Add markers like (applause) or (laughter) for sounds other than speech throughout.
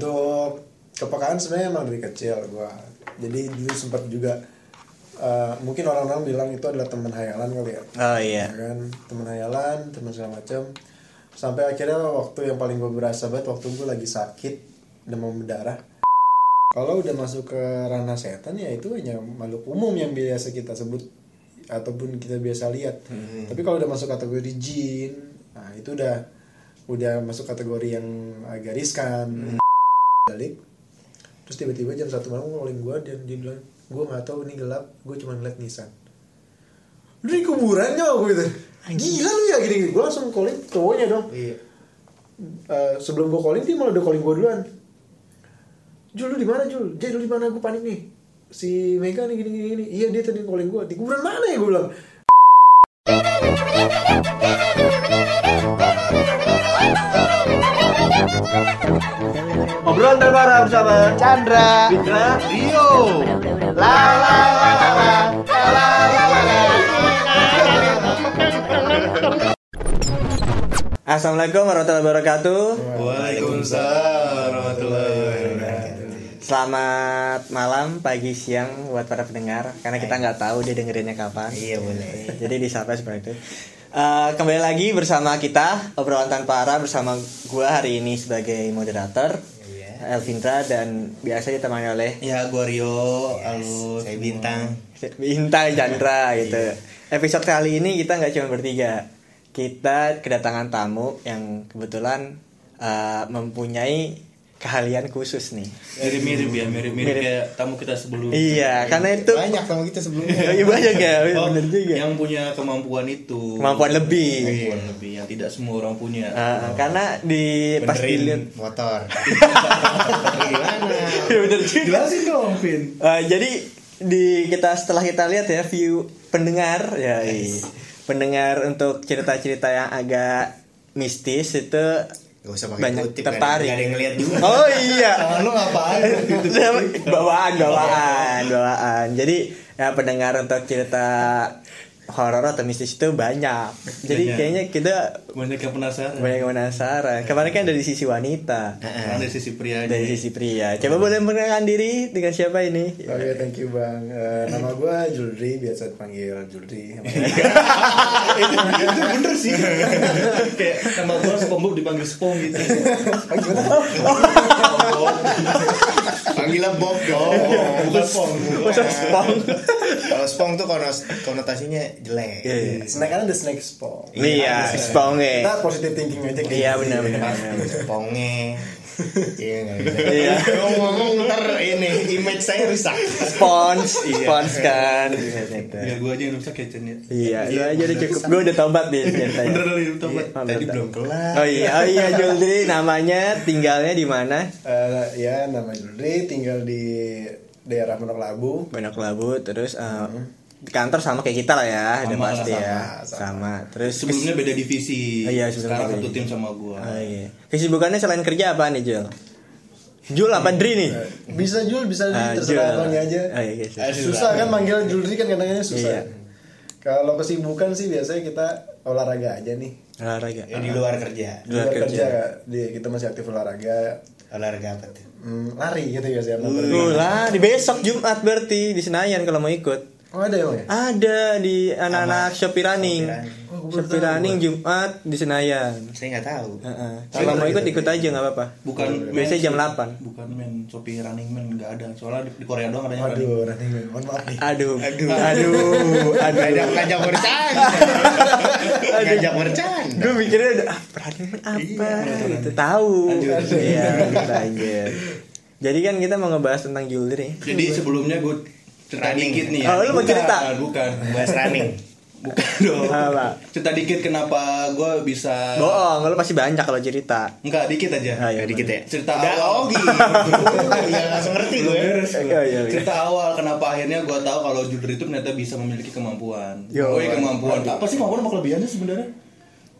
untuk kepekaan sebenarnya emang dari kecil gua. Jadi dulu sempat juga eh, mungkin orang-orang bilang itu adalah teman hayalan kali ya. Oh iya. Ya kan? Teman hayalan teman segala macam sampai akhirnya waktu yang paling gue berasa banget waktu gue lagi sakit demam berdarah. Kalau udah masuk ke ranah setan ya itu hanya makhluk umum yang biasa kita sebut ataupun kita biasa lihat. Tapi kalau udah masuk kategori jin nah itu udah udah masuk kategori yang agak riskan balik terus tiba-tiba jam satu malam ngolin gue dan dia bilang gue nggak tahu ini gelap gue cuma ngeliat nisan lu di kuburan nyawa gue gitu gila lu ya gini, gue langsung calling cowoknya dong Iya. Eh, sebelum gue calling dia malah udah calling gue duluan Jul lu di mana Jul? Lu di mana? Gue panik nih. Si Mega nih gini gini gini. Iya dia tadi calling gue. Di kuburan mana ya gue bilang? (laughs) Ngobrol terbareng bersama Chandra, Fitra, Rio. La la la la la la la la. Assalamualaikum warahmatullahi wabarakatuh. Waalaikumsalam warahmatullahi wabarakatuh. Selamat malam, pagi, siang buat para pendengar karena kita nggak tahu dia dengerinnya kapan. Iya boleh. Jadi disapa seperti itu. Uh, kembali lagi bersama kita obrolan tanpa arah bersama gue hari ini sebagai moderator Iya. Elvindra dan biasa ditemani oleh Ya, gua Rio, Yes, halo. saya bintang. Bintang Chandra Iya. gitu. Episode kali ini kita nggak cuma bertiga. Kita kedatangan tamu yang kebetulan eh, mempunyai keahlian khusus nih. Mirip-mirip ya, mirip-mirip Mirip. kayak tamu kita sebelumnya. Iya, karena itu Banyak sama kita sebelumnya. (laughs) Iya banyak ya, Oh, bener juga. Yang punya kemampuan itu. Kemampuan lebih. Kemampuan lebih yang tidak semua orang punya. Eh, karena di pas dilihat motor. Gimana? (laughs) Ya, bener juga. Jelasin dong, Vin. Eh, jadi di kita setelah kita lihat ya view pendengar ya iya. pendengar untuk cerita-cerita yang agak mistis itu Gak usah pakai banyak kutip, tertarik. Gak ada yang ngeliat juga. Oh iya. (laughs) Tangan lu ngapain? (laughs) bawaan, bawaan, bawaan. Jadi ya pendengar untuk cerita horor atau mistis itu banyak. Jadi Banyak. kayaknya kita Banyak yang penasaran. banyak yang penasaran. Kemarin kan dari sisi wanita, Karena dari sisi pria dari sisi pria. Coba boleh memperkenalkan diri dengan siapa ini? Oke thank you bang. Eh, nama gue Julri biasa dipanggil Julri. (laughs) itu, itu bener sih. (laughs) kayak sama gua SpongeBob dipanggil Spong gitu. (laughs) Panggilnya Bob dong. Bukan Spong. Masa spong? Kalau spong tuh konotasinya jelek. Iya. Snack kan ada snack spong. Iya, spong Kita ya. positive thinking aja. kayak Iya gitu. benar benar. (laughs) Spongnya. Iya. Iya. Ngomong-ngomong ntar ini image saya rusak. Spons, spons kan. Biar gua aja yang rusak ya, Chen ya. Iya, itu aja udah cukup. Gue udah tobat nih ceritanya. Bener kali itu tobat. Oh, Tadi belum kelar. Oh iya, oh iya Julri namanya tinggalnya di mana? Eh, ya nama Julri tinggal di daerah Pondok Labu. Banyak labu terus eh, di kantor sama kayak kita lah ya, udah Sama, pasti ya. sama, sama. Sama. Terus Sebelumnya beda divisi. Oh, iya, sebelumnya Sekarang satu tim sama gua. Oh iya. Kesibukannya selain kerja apa nih Jul? Jul apa Dri nih? Bisa Jul, bisa Ah, Jul, terserah Jul. abangnya aja. Oh iya, iya, iya. Susah kan manggil Julri kan kadang-kadang susah. Iya. Kalau kesibukan sih biasanya kita olahraga aja nih. Olahraga. Ya, di luar kerja. Di luar kerja. di, kita masih aktif olahraga. Olahraga apa tuh? Hmm, lari gitu biasanya. Uh, lah, di besok Jumat berarti di Senayan kalau mau ikut. Oh ada emang ya? Ada di anak-anak Shopee Running. Shopee Oh, Shopee tahu, Running Jumat di Senayan. Saya nggak tahu. Heeh. Kalau mau ikut ikut aja nggak apa-apa. Bukan Biasanya men jam sih. 8. Bukan men Shopee Running Man nggak ada. Soalnya di, di Korea doang adanya running. Waduh, nanti mohon maaf nih. Aduh, Aduh. aduh, (laughs) aduh. Ngajak ngajak bercanda. (laughs) Ngajak bercanda. Gue mikirnya udah ah, running man apa gitu tahu. Lanjut. Iya, lanjut. Jadi kan kita mau ngebahas tentang jewelry. Jadi sebelumnya gue cerita Running. dikit nih ya. Oh, lu mau Bukan, cerita? Bukan. Bahas running. Bukan dong. Apa? Cerita dikit kenapa gue bisa Bohong, lo pasti banyak kalau cerita. Enggak, dikit aja. Ah, iya, dikit ya. Cerita Udah, awal. oh gitu. (laughs) Ya langsung ngerti gue. Oh, iya, iya. Cerita awal kenapa akhirnya gue tahu kalau judul itu ternyata bisa memiliki kemampuan. Yo. oh, iya, kemampuan. Apa sih kemampuan sama kelebihannya sebenarnya?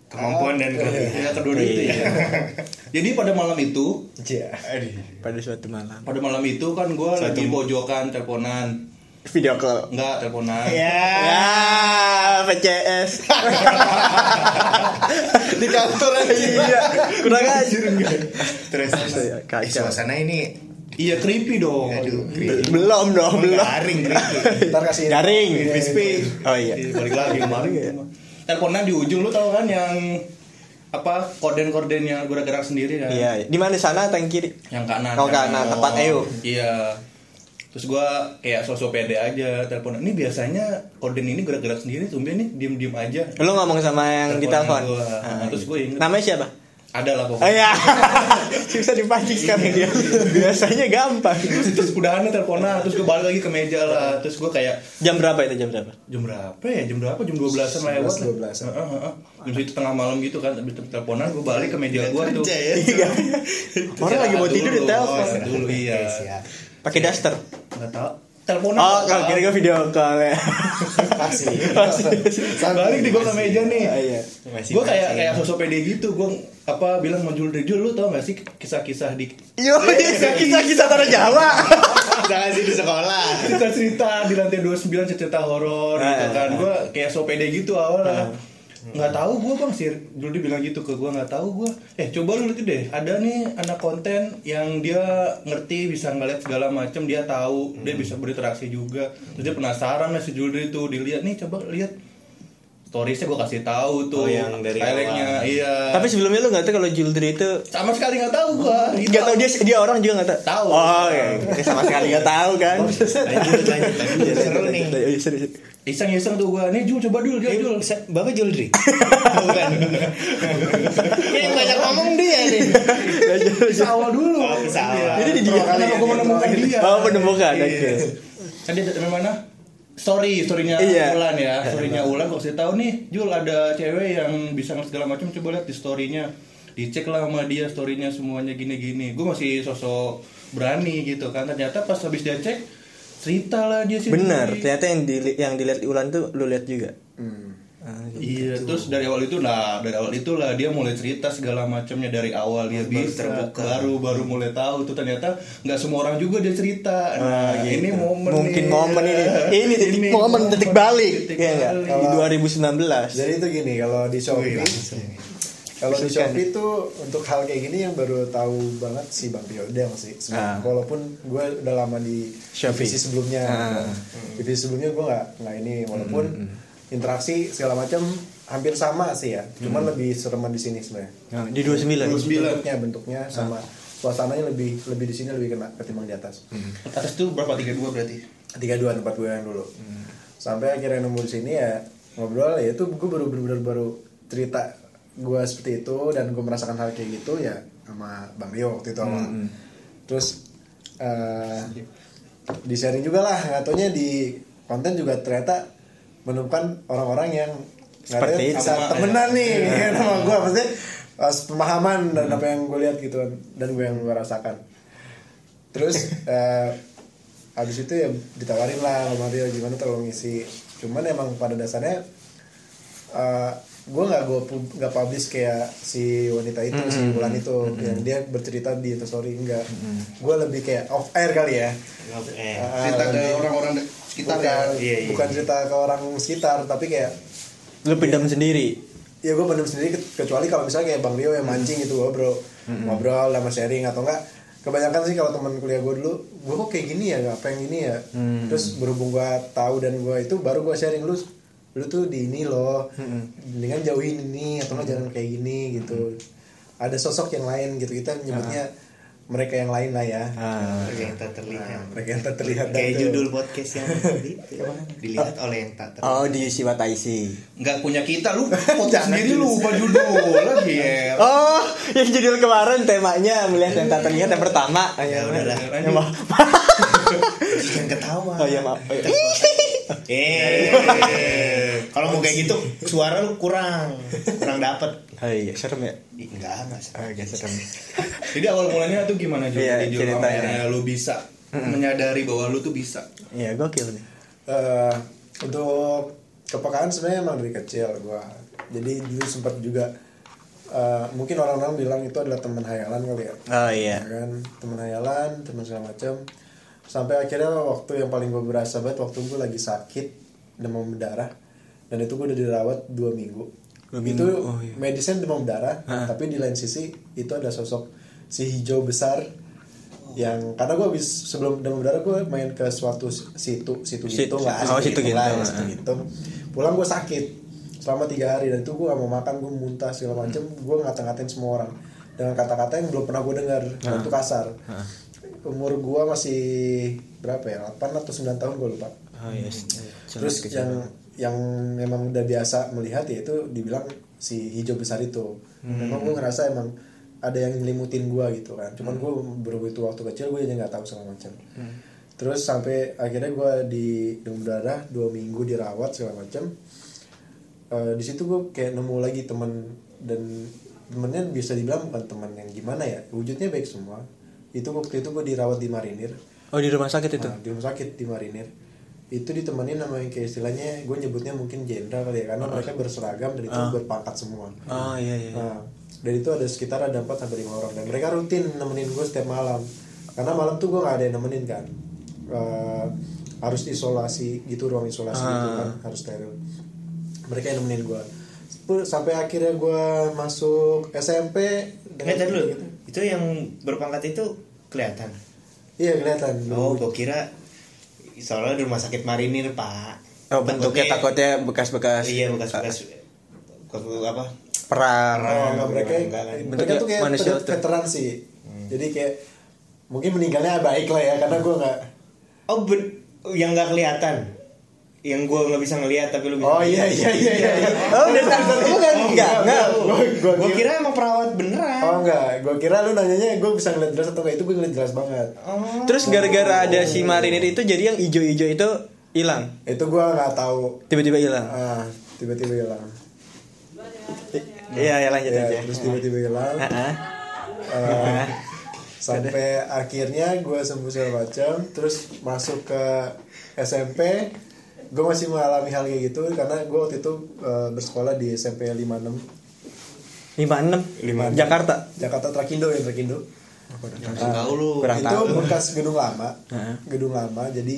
Kemampuan dan kelebihan. Ya kedua itu ya. (laughs) Jadi pada malam itu, Iya. Pada suatu malam. pada malam itu kan gue lagi pojokan teleponan Video call. Enggak, teleponan. Ya. Ya, PCS. (laughs) Di kantor aja. Iya, kurang ajar. Terus Astaga, kacau. eh, suasana ini Iya, creepy dong. aduh, creepy. Belum dong, belum. garing creepy. Ntar kasih Garing. Iya, Crispy. iya. Oh iya. Iya, balik lagi (laughs) kemarin. Teleponan di ujung lu tau kan yang apa korden-kordennya gerak-gerak sendiri kan? Iya, di mana sana tank kiri? Yang kanan. Yang- kanan, tempat EU. Iya. Terus gua kayak sosok pede aja telepon. Ini biasanya korden ini gerak-gerak sendiri, tumben nih diem-diem aja. Lu ngomong sama yang di telepon. Ah, Terus iya. gua inget. Namanya siapa? Ada lah Oh pokoknya. iya. (laughs) Susah dipancing sekarang dia. (laughs) Biasanya gampang. Terus, terus udahannya teleponan, terus gue balik lagi ke meja lah. Terus gue kayak Jam berapa itu jam berapa? jam berapa ya? Jam berapa? Jam 12-an lewat. 11, 12-an. Heeh, heeh. Jam situ tengah malam gitu kan, habis teleponan gue balik ke meja gue tuh. Ya. Iya. Orang lagi mau tidur di Dulu. telepon. Oh, dulu iya. Pakai daster. Enggak tahu. Teleponan. Oh, nggak kalau kira gue video call ya. Pasti. balik di gue ke meja nih. Ah, iya. Masih Gue kayak kayak sosok pede gitu. Gue apa bilang mau Jul Jul lu tau gak sih kisah-kisah di Yo, kisah-kisah tanah Jawa. Jangan sih di sekolah. cerita-cerita di lantai 29 cerita horor gitu Ah, kan ah, gue kayak so pede gitu awalnya nggak tahu gue bang. Sih dulu dia bilang gitu ke gue nggak tahu gue eh coba lu lihat deh. Ada nih anak konten yang dia ngerti bisa ngeliat segala macam dia tahu. Dia bisa berinteraksi juga. Terus dia penasaran lah si Julri itu dilihat. Nih coba lihat storiesnya gue kasih tahu tuh Oh, yang dari highlightnya iya Tapi sebelumnya lu nggak tahu kalau Juldri itu sama sekali nggak tahu gue Gak tau dia dia orang juga gak tahu. Tahu. Oh, iya. Dia sama sekali gak tahu kan. Lanjut. Seru nih. Iya, serius, serius. iseng-iseng tuh gue nih Jul coba dulu dia Jul Se- Bapak Juldri? (laughs) Bukan. Yang banyak ngomong dia nih. Bisa awal dulu Oh, bisa awal. Jadi di dia ya, gue menemukan intro dia Oh, menemukan. Iya. Oke. Kan dia dari mana? Story, storynya Iya. Ulan ya. (laughs) Storynya Ulan kok saya tahu nih, Jul ada cewek yang bisa ngerti segala macam coba lihat di storynya. Dicek lah sama dia storynya semuanya gini-gini. Gue masih sosok berani gitu kan. Ternyata pas habis dia cek cerita lah dia sih. Benar, ternyata yang dili yang dilihat di Ulan tuh lu lihat juga. Hmm. Ah, gitu. Iya, terus dari awal itu nah, dari awal itulah dia mulai cerita segala macamnya dari awal dia Baru bisa terbuka. baru baru mulai tahu tuh ternyata nggak semua orang juga dia cerita. Nah, Ah, gitu. ini momen Mungkin nih. momen ini. Ini titik Ini momen titik balik. titik Iya enggak? balik. Di 2019. Jadi itu gini kalau di Shopee kalau di Shopee tuh untuk hal kayak gini yang baru tahu banget si Bang Piodel sih. Ah. sebenarnya. Walaupun gue udah lama di Shopee. divisi sebelumnya. Ah. Divisi sebelumnya gue nggak nggak ini walaupun interaksi segala macam hampir sama sih ya. Cuman lebih sereman di sini sebenarnya. Nah, di 29. 29. Bentuknya bentuknya sama suasananya lebih lebih di sini lebih kena ketimbang di atas. Atas tuh berapa tiga dua berarti? tiga dua tempat gue yang dulu sampai akhirnya nemu di sini ya ngobrol ya itu gue baru benar baru cerita gue seperti itu dan gue merasakan hal kayak gitu ya sama bang Rio waktu itu awal terus eh di sharing juga lah nggak taunya di konten juga ternyata menemukan orang-orang yang nggak Seperti ada itu. bisa Sama, temenan nih. (laughs) Ya, sama gue maksudnya pas pemahaman dan apa yang gue lihat gitu dan gue yang gue rasakan. Terus (laughs) eh, habis itu ya ditawarin lah sama Rio gimana tolong ngisi. Cuman emang pada dasarnya eh, gue nggak gue nggak publish kayak si wanita itu si Wulan itu. Yang dia bercerita di story enggak. Gue lebih kayak off air kali ya. Ah, Cerita ke lebih- orang-orang sekitar bukan, ya. Iya, iya, bukan iya. cerita ke orang sekitar tapi kayak Lu pendam sendiri. ya gue pendem sendiri ke- kecuali kalau misalnya kayak bang Rio yang mancing gitu gue bro ngobrol sama sharing atau enggak. Kebanyakan sih kalau teman kuliah gue dulu gue kok kayak gini ya? Apa yang ini ya? Terus berhubung gue tahu dan gue itu baru gue sharing lu lu tuh di ini loh. Dengan jauhin ini atau enggak jangan kayak gini gitu. Ada sosok yang lain gitu kita nyebutnya mereka yang lain lah ya Ah. Mereka yang tak terlihat. mereka yang tak terlihat Kayak judul podcast yang (laughs) tadi dilihat oleh yang tak terlihat. Oh, di Siwataisi. Nggak punya kita lu (laughs) podcast sendiri lupa judul lagi ya. (laughs) Oh, yang judul kemarin temanya melihat yang tak terlihat yang pertama. Ya udahlah. Ya, maaf. Jangan ketawa. Oh, ya maaf. Oh. (laughs) Eh, kalau mau kayak gitu suara lu kurang, kurang dapet. Oh iya, serem ya. Enggak, enggak. Oh, iya, serem. Jadi awal mulanya tuh gimana Jul? Iya, ceritanya. lu bisa menyadari bahwa lu tuh bisa. Iya, gokil nih. Eh, untuk kepekaan sebenarnya emang dari kecil gua jadi dulu sempat juga eh, mungkin orang-orang bilang itu adalah teman hayalan kali ya Oh iya. Ya kan teman hayalan teman segala macam sampai akhirnya waktu yang paling gue berasa banget waktu gue lagi sakit demam berdarah dan itu gue udah dirawat dua minggu. Dua itu oh iya. medisnya demam berdarah tapi di lain sisi itu ada sosok si hijau besar yang karena gue habis sebelum demam berdarah gue main ke suatu situ situ Situ- gitu nggak oh, situ gitu. lah, situ gitu. Pulang gue sakit selama tiga hari dan itu gue gak mau makan gue muntah segala macem gue ngata-ngatain semua orang. Dengan kata-kata yang belum pernah gue dengar itu kasar umur gue masih berapa ya? 8 atau 9 tahun gue lupa. Oh yes terus yang yang memang udah biasa melihat ya itu dibilang si hijau besar itu. Memang gue ngerasa emang ada yang nyelimutin gue gitu kan. Cuman gue baru itu waktu kecil gue aja nggak tahu segala macam. Terus sampai akhirnya gue di demam berdarah dua minggu dirawat segala macam. Eh, di situ gue kayak nemu lagi teman dan temennya bisa dibilang bukan teman yang gimana ya wujudnya baik semua itu waktu itu gue dirawat di marinir. Oh di rumah sakit itu? Nah, di rumah sakit di marinir. Itu ditemenin sama yang kayak istilahnya gue nyebutnya mungkin jenderal kali ya karena mereka berseragam dan itu berpangkat semua. Oh iya iya nah dari itu ada sekitar ada 4 sampai lima orang. Dan mereka rutin nemenin gue setiap malam. Karena malam tuh gue nggak ada yang nemenin kan. Eh, harus isolasi gitu ruang isolasi gitu kan harus steril. Mereka yang nemenin gue sampai akhirnya gue masuk SMP Eh, tadi dulu. gitu. Itu yang berpangkat itu kelihatan. iya kelihatan Oh, gua kira soalnya di rumah sakit marinir, Pak. oh bentuknya takutnya bekas-bekas Iya, bekas-bekas bekas apa? perang Oh, mereka kan. mereka tuh kayak Manusia veteran sih. Jadi kayak mungkin meninggalnya baik lah ya karena gue nggak. Oh, ben- yang nggak kelihatan. Yang gua nggak bisa ngelihat tapi lu bisa. Oh iya iya iya iya. oh udah tahu bukan enggak enggak Gue gue kira. emang perawat Oh enggak, gue kira lu nanyanya gue bisa ngeliat jelas atau enggak itu gue ngeliat jelas banget. Oh. terus gara-gara ada si marinir itu jadi yang ijo-ijo itu hilang Itu gue nggak tahu. tiba-tiba hilang Ah tiba-tiba hilang. iya ya lanjut Ya, aja terus tiba-tiba hilang. Heeh. Eh, sampai akhirnya gue sembuh segala macam terus masuk ke SMP gue masih mengalami hal kayak gitu karena gue waktu itu eh, bersekolah di SMP 56 lima enam. Jakarta. Jakarta Trakindo ya Trakindo. Langsung tahu lu. Kurang itu tahu. bekas gedung lama. Heeh. gedung lama jadi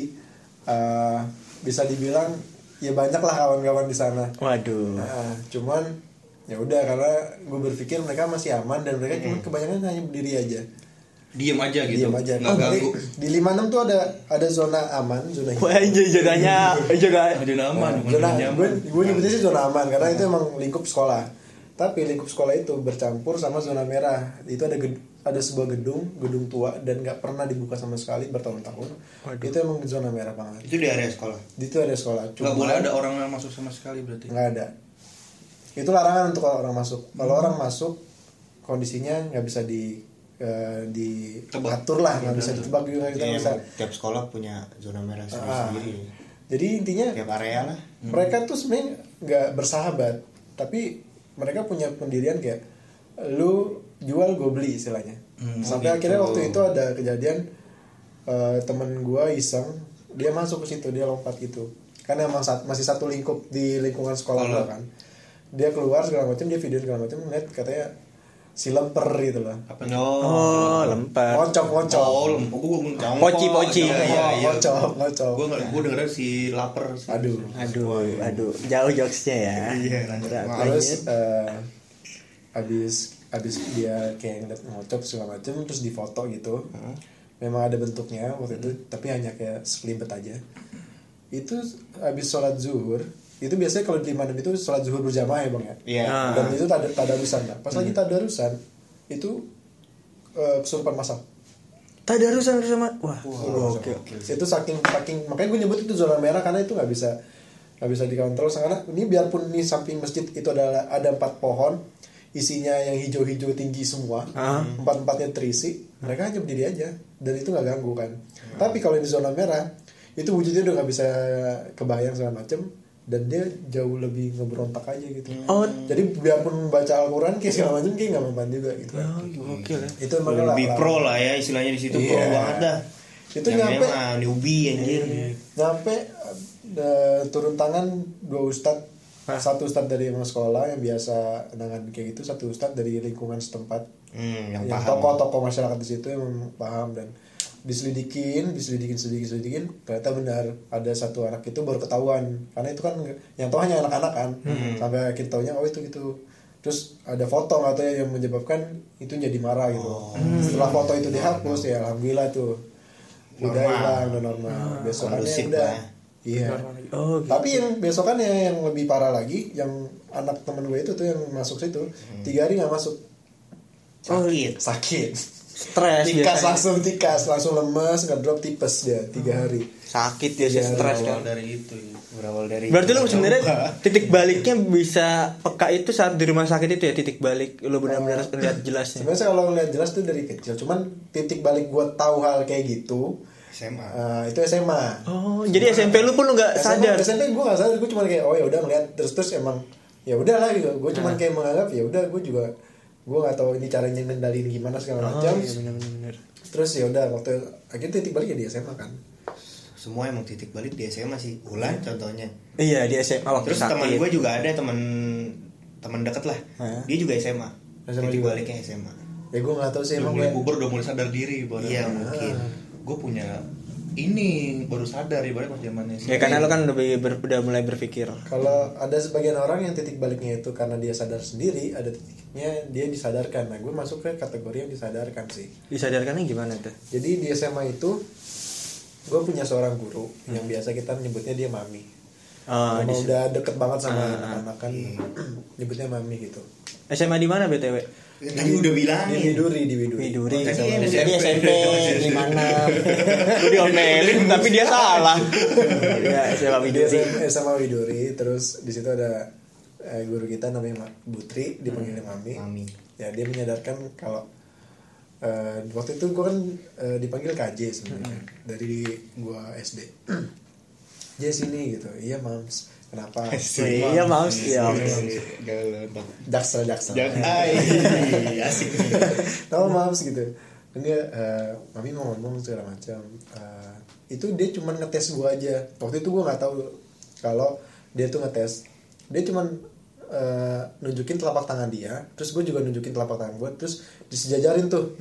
eh, bisa dibilang ya banyak lah kawan-kawan di sana. Waduh. Nah, cuman ya udah karena gue berpikir mereka masih aman dan mereka cuma kebanyakan hanya berdiri aja. Diem aja gitu. diam aja. Nggak Oh, ganggu. di, di 56 tuh ada ada zona aman zona hijau Wah, jodanya juga (laughs) Aja aman, bukan zona nyaman. gue gue nyebutnya sih zona aman karena itu emang lingkup sekolah tapi lingkup sekolah itu bercampur sama zona merah itu ada ged- ada sebuah gedung gedung tua dan nggak pernah dibuka sama sekali bertahun-tahun itu emang zona merah banget Itu di area sekolah. itu ada sekolah Nggak boleh ada orang yang masuk sama sekali berarti. nggak ada itu larangan untuk orang masuk kalau orang masuk kondisinya nggak bisa di eh, diatur lah nggak bisa ditebak juga kita Iya, nggak bisa tiap sekolah punya zona merah Ah. sendiri. jadi intinya Tiap area lah. mereka tuh sebenarnya nggak bersahabat tapi mereka punya pendirian kayak lu jual gue beli istilahnya. Sampai akhirnya waktu itu ada kejadian eh, temen gue iseng dia masuk ke situ dia lompat gitu. Kan emang sat- masih satu lingkup di lingkungan sekolah gua kan. Dia keluar segala macam dia video segala macam ngeliat katanya si lemper gitu loh Apa oh lempar ngocok ngocok Oh, lempuk gua ngomong Poci, poci. Iya, iya, iya. ngocok ngocok Gua nggak, gua dengernya si lapar. sih. aduh aduh aduh. Jauh jokesnya ya. Iya, terus eh, abis abis dia kayak ngeliat ngocok segala macem terus difoto gitu. Memang ada bentuknya waktu itu tapi hanya kayak sekelibet aja. Itu abis sholat zuhur itu biasanya kalau di Madem itu sholat zuhur berjamaah ya bang ya? Iya. Ah. dan itu tada tadarusan nah. pas lagi tadarusan itu eh, kesurupan masal tadarusan bersama wah Oke, itu saking saking makanya gue nyebut itu zona merah karena itu nggak bisa nggak bisa dikontrol. Karena ini biarpun ini samping masjid itu adalah ada empat pohon isinya yang hijau-hijau tinggi semua Ah. empat empatnya terisi mereka hanya berdiri aja. Dan itu nggak ganggu kan? Tapi kalau di zona merah itu wujudnya udah nggak bisa kebayang segala macem dan dia jauh lebih ngeberontak aja gitu Oh. jadi biarpun baca Al-Quran kayak segala macem kayak nggak mempan juga gitu oh gokil ya itu emang Lebih lah- pro lah ya istilahnya di situ pro Iya. banget dah. Itu Yang nyampe- memang newbie anjir. nyampe eh, turun tangan dua ustad satu ustad dari emang sekolah yang biasa nangan kayak gitu satu ustad dari lingkungan setempat Hmm, yang yang paham. tokoh-tokoh masyarakat di situ yang paham dan diselidikin diselidikin selidikin selidikin ternyata benar ada satu anak itu baru ketahuan. Karena itu kan yang tahu hanya anak-anak kan. Sampai akhir tahunya oh itu gitu. Terus ada foto nggak tahu ya yang menyebabkan itu jadi marah gitu. Setelah foto itu dihapus ya alhamdulillah tuh. Udah Normal. hilang udah normal. Besokannya Kondusif udah. lah. iya. Oh, gitu. tapi yang besokannya yang lebih parah lagi yang anak temen gue itu tuh yang masuk situ tiga hari nggak masuk. Sakit. Sakit stres tikas biasanya. langsung tikas langsung lemes nggak drop tipes dia tiga hari. Sakit dia sih stres kan Berawal dari itu ya. berawal dari berarti lu coba. sebenarnya titik baliknya bisa peka itu saat di rumah sakit itu ya titik balik lu benar-benar lihat jelasnya? Sebenarnya kalau ngeliat jelas tuh dari kecil cuman titik balik gue tahu hal kayak gitu SMA eh, itu SMA oh jadi SMP lu pun lu nggak sadar? SMP gue gak sadar gue cuma kayak oh ya udah ngeliat terus terus emang ya udah lah gitu. Gue cuma kayak menganggap ya udah gue juga gue nggak tahu ini caranya ngendalin gimana segala oh macam. iya benar-benar terus ya udah waktu akhirnya titik balik ya di SMA kan. Semua emang titik balik di SMA sih. Ulan contohnya. Iya di SMA waktu terus teman gue juga ada teman teman deket lah. Hah? dia juga SMA SMA titik juga? baliknya SMA ya gue nggak tahu sih Udah emang mulai kayak- bubur udah mulai sadar diri iya mungkin. Gue punya ini baru sadar ibaratnya pas zamannya ya karena lu kan lebih ber, udah mulai berpikir Kalau ada sebagian orang yang titik baliknya itu karena dia sadar sendiri, ada titiknya dia disadarkan. Nah, gue masuk ke kategori yang disadarkan sih. disadarkannya gimana tuh Jadi di SMA itu gue punya seorang guru yang biasa kita nyebutnya dia mami. oh, udah deket banget sama Ah, anak-anak kan nyebutnya mami gitu. SMA di mana btw tadi udah Di bilangin Widuri, di Widuri. Widuri. Oh, tadi sama- SMP. SMP gimana lu (laughs) diomelin tapi dia salah. Ya SMA Di Widuri. SMA, SMA Widuri, terus di situ ada eh, guru kita namanya Ma- Butri, dipanggilnya mami. Mami. ya dia menyadarkan kalau eh, waktu itu gue kan eh, dipanggil KJ sebenarnya. Dari gua SD (clears throat) J sini gitu. Iya mams kenapa? (laughs) Iya mouse ya jaksel jaksel. (laughs) Asik. Tahu mams gitu dan dia eh, mami mau ngomong segala macam. Eh, itu dia cuman ngetes gua aja. Waktu itu gua nggak tahu kalau dia tuh ngetes. Dia cuman eh, nunjukin telapak tangan dia terus gue juga nunjukin telapak tangan gue terus disejajarin tuh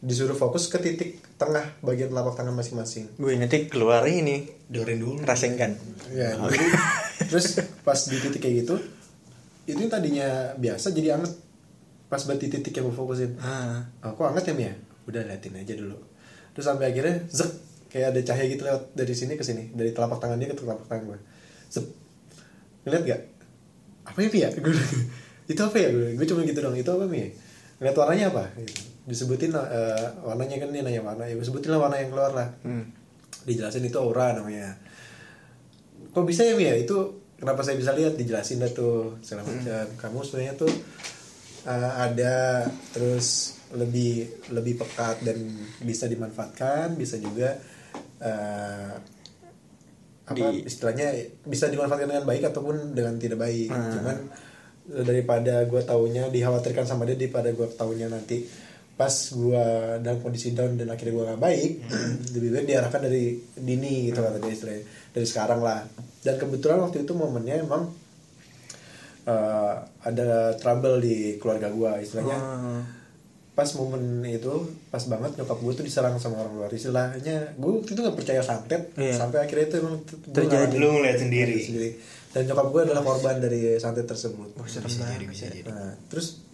disuruh fokus ke titik tengah bagian telapak tangan masing-masing. Gue nanti keluar ini. Doren dulu. Rasengan ya jadi (laughs) terus pas di titik kayak gitu itu yang tadinya biasa jadi anget. Pas buat di titik yang gue fokusin. Ah. Oh, kok anget ya Mia? udah liatin aja dulu. Terus sampai akhirnya zek kayak ada cahaya gitu lewat dari sini ke sini. Dari telapak tangan dia ke telapak tangan gue. Zep. Ngeliat gak apa ya Pia gue (laughs) itu apa ya? Gue gue cuma gitu dong itu apa Mia ngeliat warnanya apa? Gitu. Disebutin eh, warnanya kan dia nanya warna ya sebutin lah warna yang keluar lah. Hmm. dijelasin itu aura namanya. Kok bisa ya Mia itu kenapa saya bisa lihat? Dijelasin dah tuh segala macam. Kamu sebenarnya tuh uh, ada terus lebih lebih pekat dan bisa dimanfaatkan bisa juga uh, apa Di- istilahnya bisa dimanfaatkan dengan baik ataupun dengan tidak baik. Hmm. cuman daripada gue taunya dikhawatirkan sama dia daripada gue taunya nanti pas gue dalam kondisi down dan akhirnya gue gak baik lebih baik diarahkan dari dini gitu kata dia istilahnya dari sekarang lah dan kebetulan waktu itu momennya emang eh, ada trouble di keluarga gue istilahnya Ah. pas momen itu pas banget nyokap gue tuh diserang sama orang luar istilahnya gue waktu itu gak percaya santet Iya. sampai akhirnya itu emang Terjadi. Lu ngeliat sendiri. dan nyokap gue adalah korban dari santet tersebut bisa jadi bisa jadi Nah, terus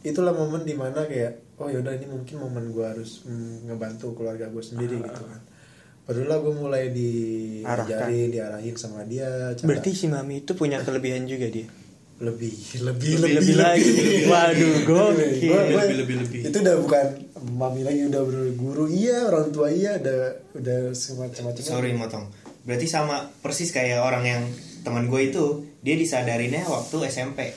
itulah momen di mana kayak oh yaudah ini mungkin momen gue harus mm, ngebantu keluarga gue sendiri gitu kan. Barulah gue mulai diajarin diarahin sama dia cara- berarti si mami itu punya kelebihan juga dia? Lebih lebih lebih, lebih lagi. waduh Gua- gokil. gua- Lebih, lebih, lebih. itu udah bukan mami lagi udah berguru iya orang tua iya udah udah semacam macam sorry motong. Berarti sama persis kayak orang yang teman gue itu dia disadarinnya waktu SMP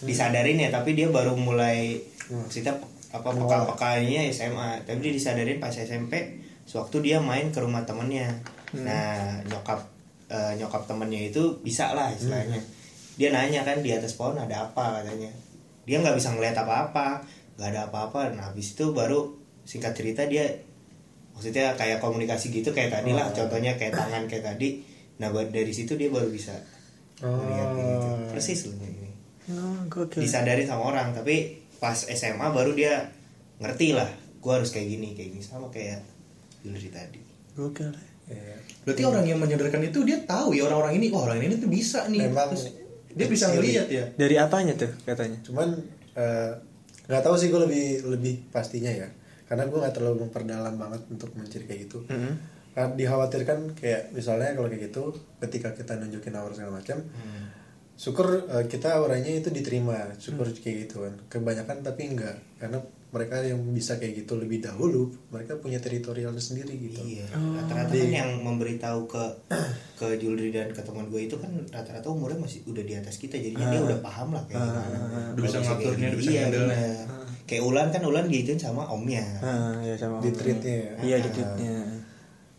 disadarin ya tapi dia baru mulai Hmm. maksudnya apa peka-pekanya SMA tapi dia disadarin pas SMP sewaktu dia main ke rumah temennya. Nah nyokap eh, nyokap temennya itu bisa lah istilahnya. Dia nanya kan di atas pohon ada apa? katanya. Dia nggak bisa ngeliat apa-apa nggak ada apa-apa. Nah habis itu baru singkat cerita dia maksudnya kayak komunikasi gitu kayak tadi lah. Contohnya kayak tangan kayak tadi. Nah buat dari situ dia baru bisa ngeliat kayak gitu. Oh. persis loh ini. Oh, gokil. Disadarin sama orang tapi pas SMA baru dia ngerti lah gue harus kayak gini kayak gini sama kayak jewelry tadi Gokil. Iya. Berarti orang yang menyadarkan itu dia tahu ya orang-orang ini, wah orang ini tuh bisa nih. Memang Terus dia bisa ngelihat ya. Dari apanya tuh katanya? cuman eh, nggak tahu sih gue lebih lebih pastinya ya karena gue nggak terlalu memperdalam banget untuk mencari kayak gitu Mm-mm. Karena dikhawatirkan kayak misalnya kalau kayak gitu ketika kita nunjukin aura segala macam syukur eh, kita auranya itu diterima. Syukur kayak gitu kan. Kebanyakan tapi enggak. Karena mereka yang bisa kayak gitu lebih dahulu mereka punya teritorialnya sendiri gitu. Iya, rata-rata kan yang memberitahu ke ke jewelry dan ke teman gue itu kan rata-rata umurnya masih udah di atas kita, jadinya dia udah paham lah kayak gimana. Udah bisa ngaturnya, kayak udah bisa iya, bener. Kayak Ulan kan Ulan gituin sama omnya. Ah, ya sama. di treatnya. ya. Iya di tweetnya.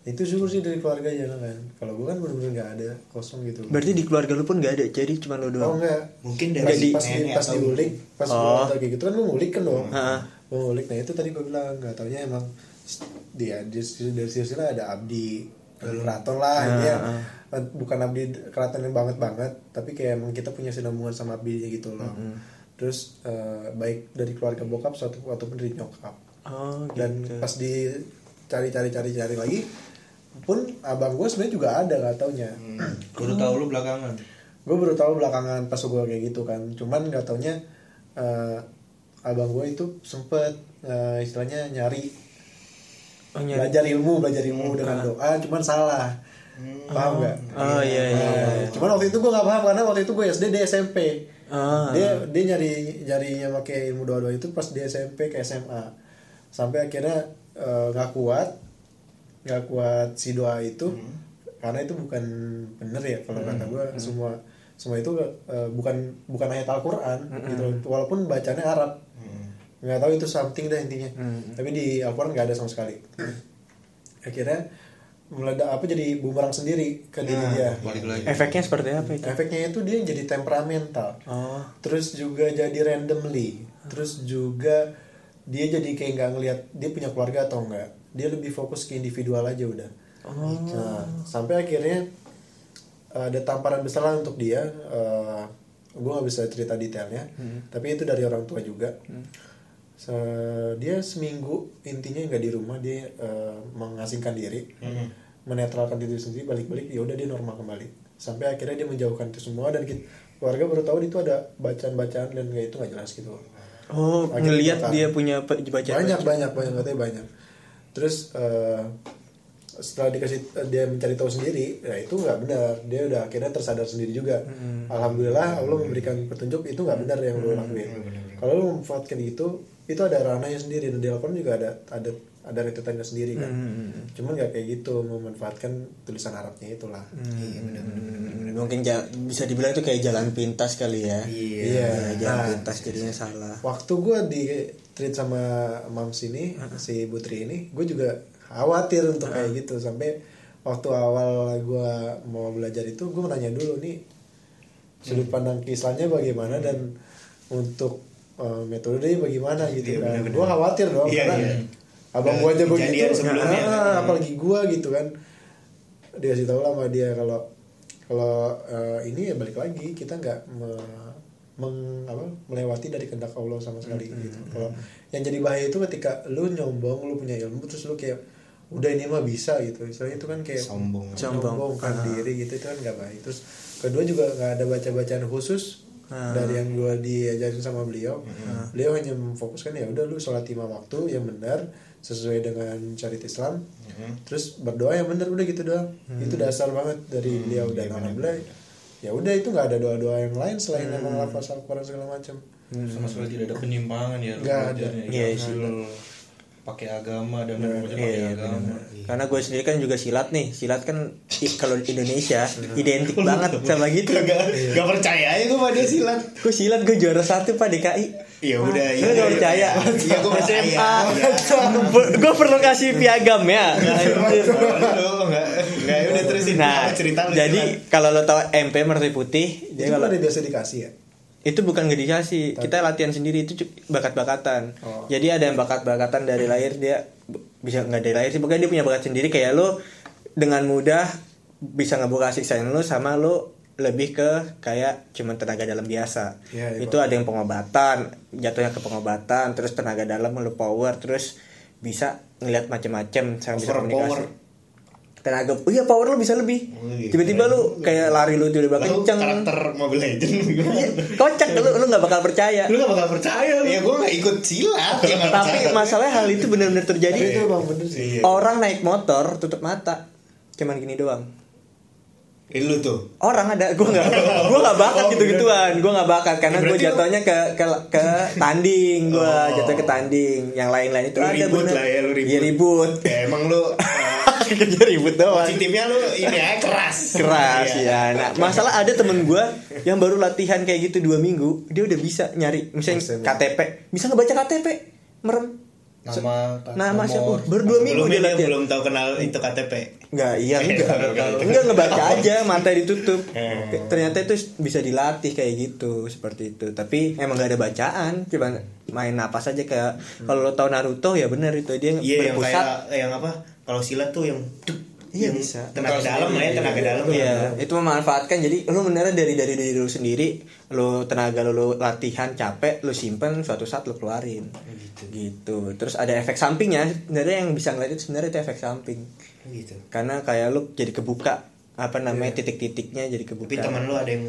Itu syukur sih dari keluarga ya kan kalau gue kan bener-bener nggak ada kosong gitu. Berarti di keluarga lu pun gak ada, jadi cuma lu oh doang. enggak Mungkin pas, dari pas, di, pas atau diulik pas Oh. kayak gitu kan gue ngulik kan dong. Heeh. gue ngulik. Nah itu tadi gue bilang nggak taunya emang dia di, dari silsilah ada abdi keraton lah dia bukan abdi keraton yang banget banget tapi kayak emang kita punya sinambungan sama abdi gitu loh. Terus eh, baik dari keluarga bokap suatu ataupun dari nyokap. Oh, dan gitu. pas di cari cari cari cari lagi pun abang gue sebenarnya juga ada nggak taunya Baru tahu lu belakangan. gue baru tahu belakangan pas gue kayak gitu kan cuman nggak taunya eh, abang gue itu sempet eh, istilahnya nyari, Oh, nyari. belajar ilmu belajar ilmu dengan doa cuman salah paham nggak Oh iya iya. Nah, iya. cuman waktu itu gue nggak paham karena waktu itu gue SD di SMP Ah. dia dia nyari nyarinya pakai ilmu doa doa itu pas di SMP ke SMA sampai akhirnya eh, nggak kuat nggak kuat si doa itu karena itu bukan bener ya kalau kata gue semua semua itu eh, bukan bukan ayat Al-Quran gitu loh. walaupun bacanya Arab. Nggak tahu itu something dah intinya. Tapi di Al-Quran nggak ada sama sekali. Akhirnya meledak apa jadi bumerang sendiri ke diri dia. Balik lagi. Efeknya seperti apa itu? efeknya itu dia jadi temperamental. Oh. terus juga jadi randomly. Terus juga dia jadi kayak nggak ngelihat dia punya keluarga atau enggak dia lebih fokus ke individual aja udah. Nah, sampai akhirnya uh, ada tamparan besar lah untuk dia. Gue nggak bisa cerita detailnya tapi itu dari orang tua juga. Se- dia seminggu intinya nggak di rumah dia uh, mengasingkan diri menetralkan diri sendiri balik-balik ya udah dia normal kembali. Sampai akhirnya dia menjauhkan itu semua dan kita, keluarga baru tahu itu ada bacaan-bacaan dan kayak itu nggak jelas gitu. Oh, Akhirnya ngelihat dia punya pe- baca banyak banyak banyak katanya banyak terus eh, setelah dikasih dia mencari tahu sendiri ya itu nggak benar. Dia udah akhirnya tersadar sendiri juga. Alhamdulillah Allah memberikan petunjuk itu nggak benar yang lo lakuin. Kalau lo memanfaatkan itu itu ada ranahnya sendiri. Dan di Al-Quran juga ada ada ada rentetannya sendiri kan. Cuman nggak kayak gitu memanfaatkan tulisan Arabnya itulah. Hmm, mungkin ja- bisa dibilang itu kayak jalan pintas kali ya. Iya. Ya, jalan Nah, pintas jadinya salah. waktu gue di treat sama mams ini si Putri ini gue juga khawatir untuk kayak gitu. Sampai waktu awal gue mau belajar itu gue nanya dulu nih sudut pandang Islamnya bagaimana dan untuk eh, metodenya bagaimana gitu Iya, kan gue khawatir dong Iya, karena iya. abang gue aja begitu. sebelumnya. ah, apalagi gue gitu kan. Dia kasih tahu lah sama dia kalau kalau eh, ini ya balik lagi kita nggak me- meng- apa, melewati dari kehendak Allah sama sekali gitu. Kalau yang jadi bahaya itu ketika lu nyombong, lu punya ilmu terus lu kayak udah ini mah bisa gitu. Istilahnya itu kan kayak Sombong. Sombong. menyombongkan diri gitu itu kan nggak baik. Terus kedua juga nggak ada baca-bacaan khusus dari yang gua diajarin sama beliau. Beliau hanya memfokuskan ya udah lu sholat lima waktu yang benar sesuai dengan syariat Islam. Terus berdoa yang benar udah gitu doang. Itu dasar banget dari beliau dan alhamdulillah ya udah itu nggak ada doa-doa yang lain selain emang lafaz Al-Quran segala macam Sama sekali tidak ada penyimpangan ya Nggak ada. Iya Ya, sih. lu pakai agama dan belajar pakai Iya, agama. Karena gue sendiri kan juga silat nih. Silat kan kalau di Indonesia (laughs) identik banget sama gitu. Gak, gak percaya aja gue dia silat. Gue silat gue juara satu pak DKI. Iya udah, Lu iya. gak percaya? Iya gue percaya. (laughs) gue perlu kasih piagam ya. Terusin Nah, cerita lu. jadi kalau lo tau MP Merti Putih, itu dia kalau kan biasa dikasih ya itu bukan nggak dikasih kita latihan sendiri itu bakat-bakatan Oh. jadi ada yang bakat-bakatan dari lahir dia bisa nggak dari lahir sih pokoknya dia punya bakat sendiri kayak lo dengan mudah bisa ngebuka siksain lo sama lo lebih ke kayak cuman tenaga dalam biasa Iya, iya, itu ada yang pengobatan jatuhnya ke pengobatan terus tenaga dalam lo power terus bisa ngeliat macam-macam sama bisa komunikasi power. Tenaga oh iya power lu bisa lebih Oh, iya. tiba-tiba lu kayak lari lu tiba-tiba Lalu kenceng karakter Mobile Legend gimana? kocak lu lu nggak bakal percaya Lu gak bakal percaya lu. Ya gue gak ikut silat ya (laughs) nggak tapi percaya. masalahnya hal itu benar-benar terjadi itu emang bener sih Iya. orang naik motor tutup mata cuman gini doang Eh, lu tuh. orang ada gue nggak gue nggak bakat Oh, gitu gituan gue nggak bakat karena gue berarti lu- jatuhnya ke ke ke tanding gue Oh. jatuh ke tanding yang lain-lain itu Lu ada ribut bener lah ya, lu ribut. Iya, ribut Ya emang lu eh, (laughs) (laughs) kerja ribut doang positifnya lu ini aja keras. keras ya nah masalah ada temen gue yang baru latihan kayak gitu dua minggu dia udah bisa nyari misalnya Dosen. KTP bisa ngebaca KTP merem Nama, nama nomor. siapa baru dua minggu Belum dia latihan belum tahu kenal itu KTP. Enggak, iya (laughs) enggak. Enggak ngebaca aja, mata ditutup. (laughs) Hmm. Ternyata itu bisa dilatih kayak gitu, seperti itu. Tapi emang gak ada bacaan, cuma main napas aja kayak kalau lo tau Naruto ya bener itu dia Iya yang berpusat. kayak yang apa? Kalau silat tuh yang dup, Iya, yang bisa. Tenaga Kalau dalam lah ya, tenaga iya. dalam. Iya, ya. itu memanfaatkan jadi lu beneran dari dari diri lu sendiri, lu tenaga lu, lu latihan capek, lu simpen suatu saat lu keluarin. Gitu. Terus ada efek sampingnya, sebenarnya yang bisa ngeliat itu sebenarnya itu efek samping. Gitu. Karena kayak lu jadi kebuka apa namanya titik-titiknya jadi kebuka. Tapi teman lu ada yang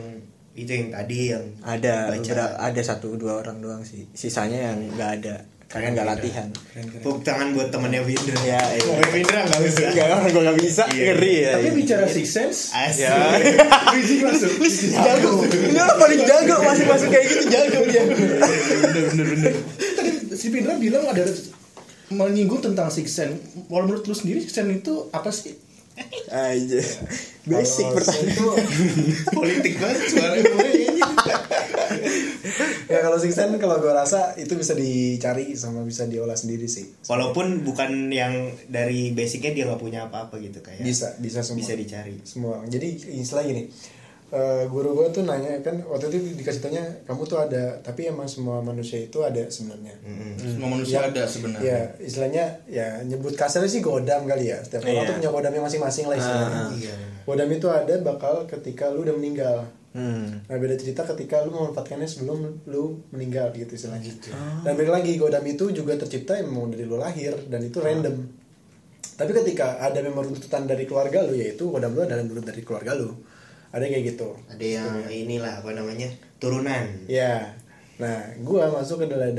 itu yang tadi yang ada Baca. ada satu dua orang doang sih sisanya yang nggak ada karena nggak latihan tepuk tangan buat temennya Windra. Ya, iya. Oh, Windra nggak bisa. nggak orang gue nggak bisa Iya. ngeri ya Tapi iya. bicara Six Sense, Asik. (laughs) ya masuk. jago ini orang paling jago masih masuk kayak gitu jago dia bener bener bener. Tadi si Pindra bilang ada menyinggung tentang Six Sense. Kalau menurut lu sendiri Six Sense itu apa sih? aja basic pertanyaan itu (laughs) Politik banget suara gue. (laughs) ya kalau six sense kalau gue rasa itu bisa dicari sama bisa diolah sendiri sih Walaupun bukan yang dari basicnya dia nggak punya apa-apa gitu kayak. bisa bisa semua Bisa dicari. semua jadi istilah gini eh, guru gue tuh nanya kan waktu itu dikasih tanya kamu tuh ada tapi emang semua manusia itu ada sebenarnya Semua manusia ada sebenarnya. ya istilahnya ya nyebut kasarnya sih godam kali ya setiap orang Iya. tuh punya godamnya masing-masing lah istilahnya Iya. godam itu ada bakal ketika lu udah meninggal hmm. Nah beda cerita ketika lu memanfaatkannya sebelum lu meninggal gitu istilahnya. Ah. Dan balik lagi godam itu juga tercipta emang dari lu lahir dan itu random. Tapi ketika ada memang tuntutan dari keluarga lu yaitu godam lu adalah menurut dari keluarga lu. Ada yang kayak gitu. Ada yang inilah apa namanya turunan. Ya. Nah, gua masuk ke dalam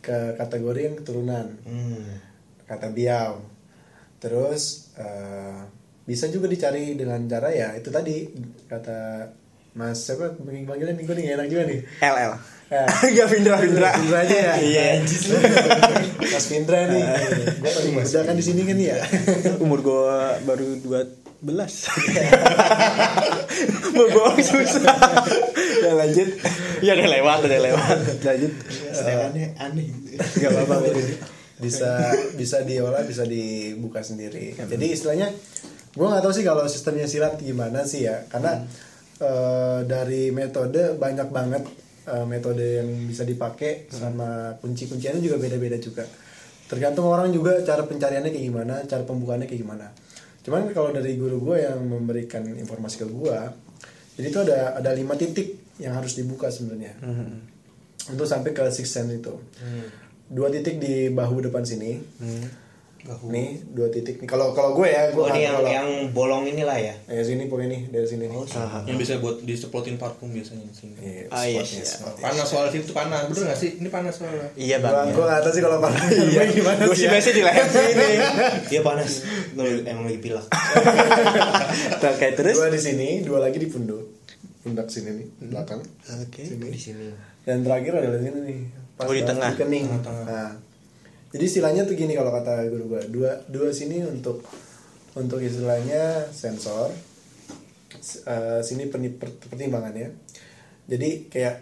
ke kategori yang keturunan. Hmm. Kata Biau. Terus eh, bisa juga dicari dengan cara ya itu tadi kata Mas siapa? Panggilan nih gue nih nggak enak juga nih. LL Ya. (laughs) Gak Vindra Vindra Vindra aja ya. (laughs) Iya. Mas Vindra nih. Gue paling muda kan di sini kan ya. umur gue baru 12 mau bohong susah. Ya lanjut. Ya udah lewat udah lewat. Lanjut. Setelannya aneh. nggak apa-apa bisa bisa diolah bisa dibuka sendiri. Jadi istilahnya gue nggak tahu sih kalau sistemnya silat gimana sih ya. Karena eh, dari metode banyak banget eh, metode yang bisa dipakai sama kunci-kunciannya juga beda-beda juga. Tergantung orang juga cara pencariannya kayak gimana, cara pembukaannya kayak gimana. Cuman kalau dari guru gue yang memberikan informasi ke gue, jadi itu ada ada lima titik yang harus dibuka sebenarnya untuk sampai ke six sense itu. Dua titik di bahu depan sini. Nih dua titik nih. Kalau kalau gue ya, gue Oh ini yang kalau yang bolong inilah ya. ya sini pokoknya nih dari sini nih. Yang bisa buat disemprotin parfum biasanya di sini. Iya, Ah, iya, spotnya, iya. Panas soal situ panas, bener gak sih? Ini panas soalnya. iya Gua, bang gua gak tahu sih kalau panas iya. gimana gue sih sih ya. biasanya di leher sini Dia (laughs) panas. Gue emang lagi pilak. (laughs) Oke terus Dua di sini, dua lagi di pundak. Pundak sini nih, belakang. oke Di sini. Dan terakhir ada di sini nih. Oh, di tengah. kening. Tengah-tengah. Nah, jadi istilahnya tuh gini kalau kata guru gua, dua dua sini untuk untuk istilahnya sensor, eh, sini pertimbangannya. Jadi kayak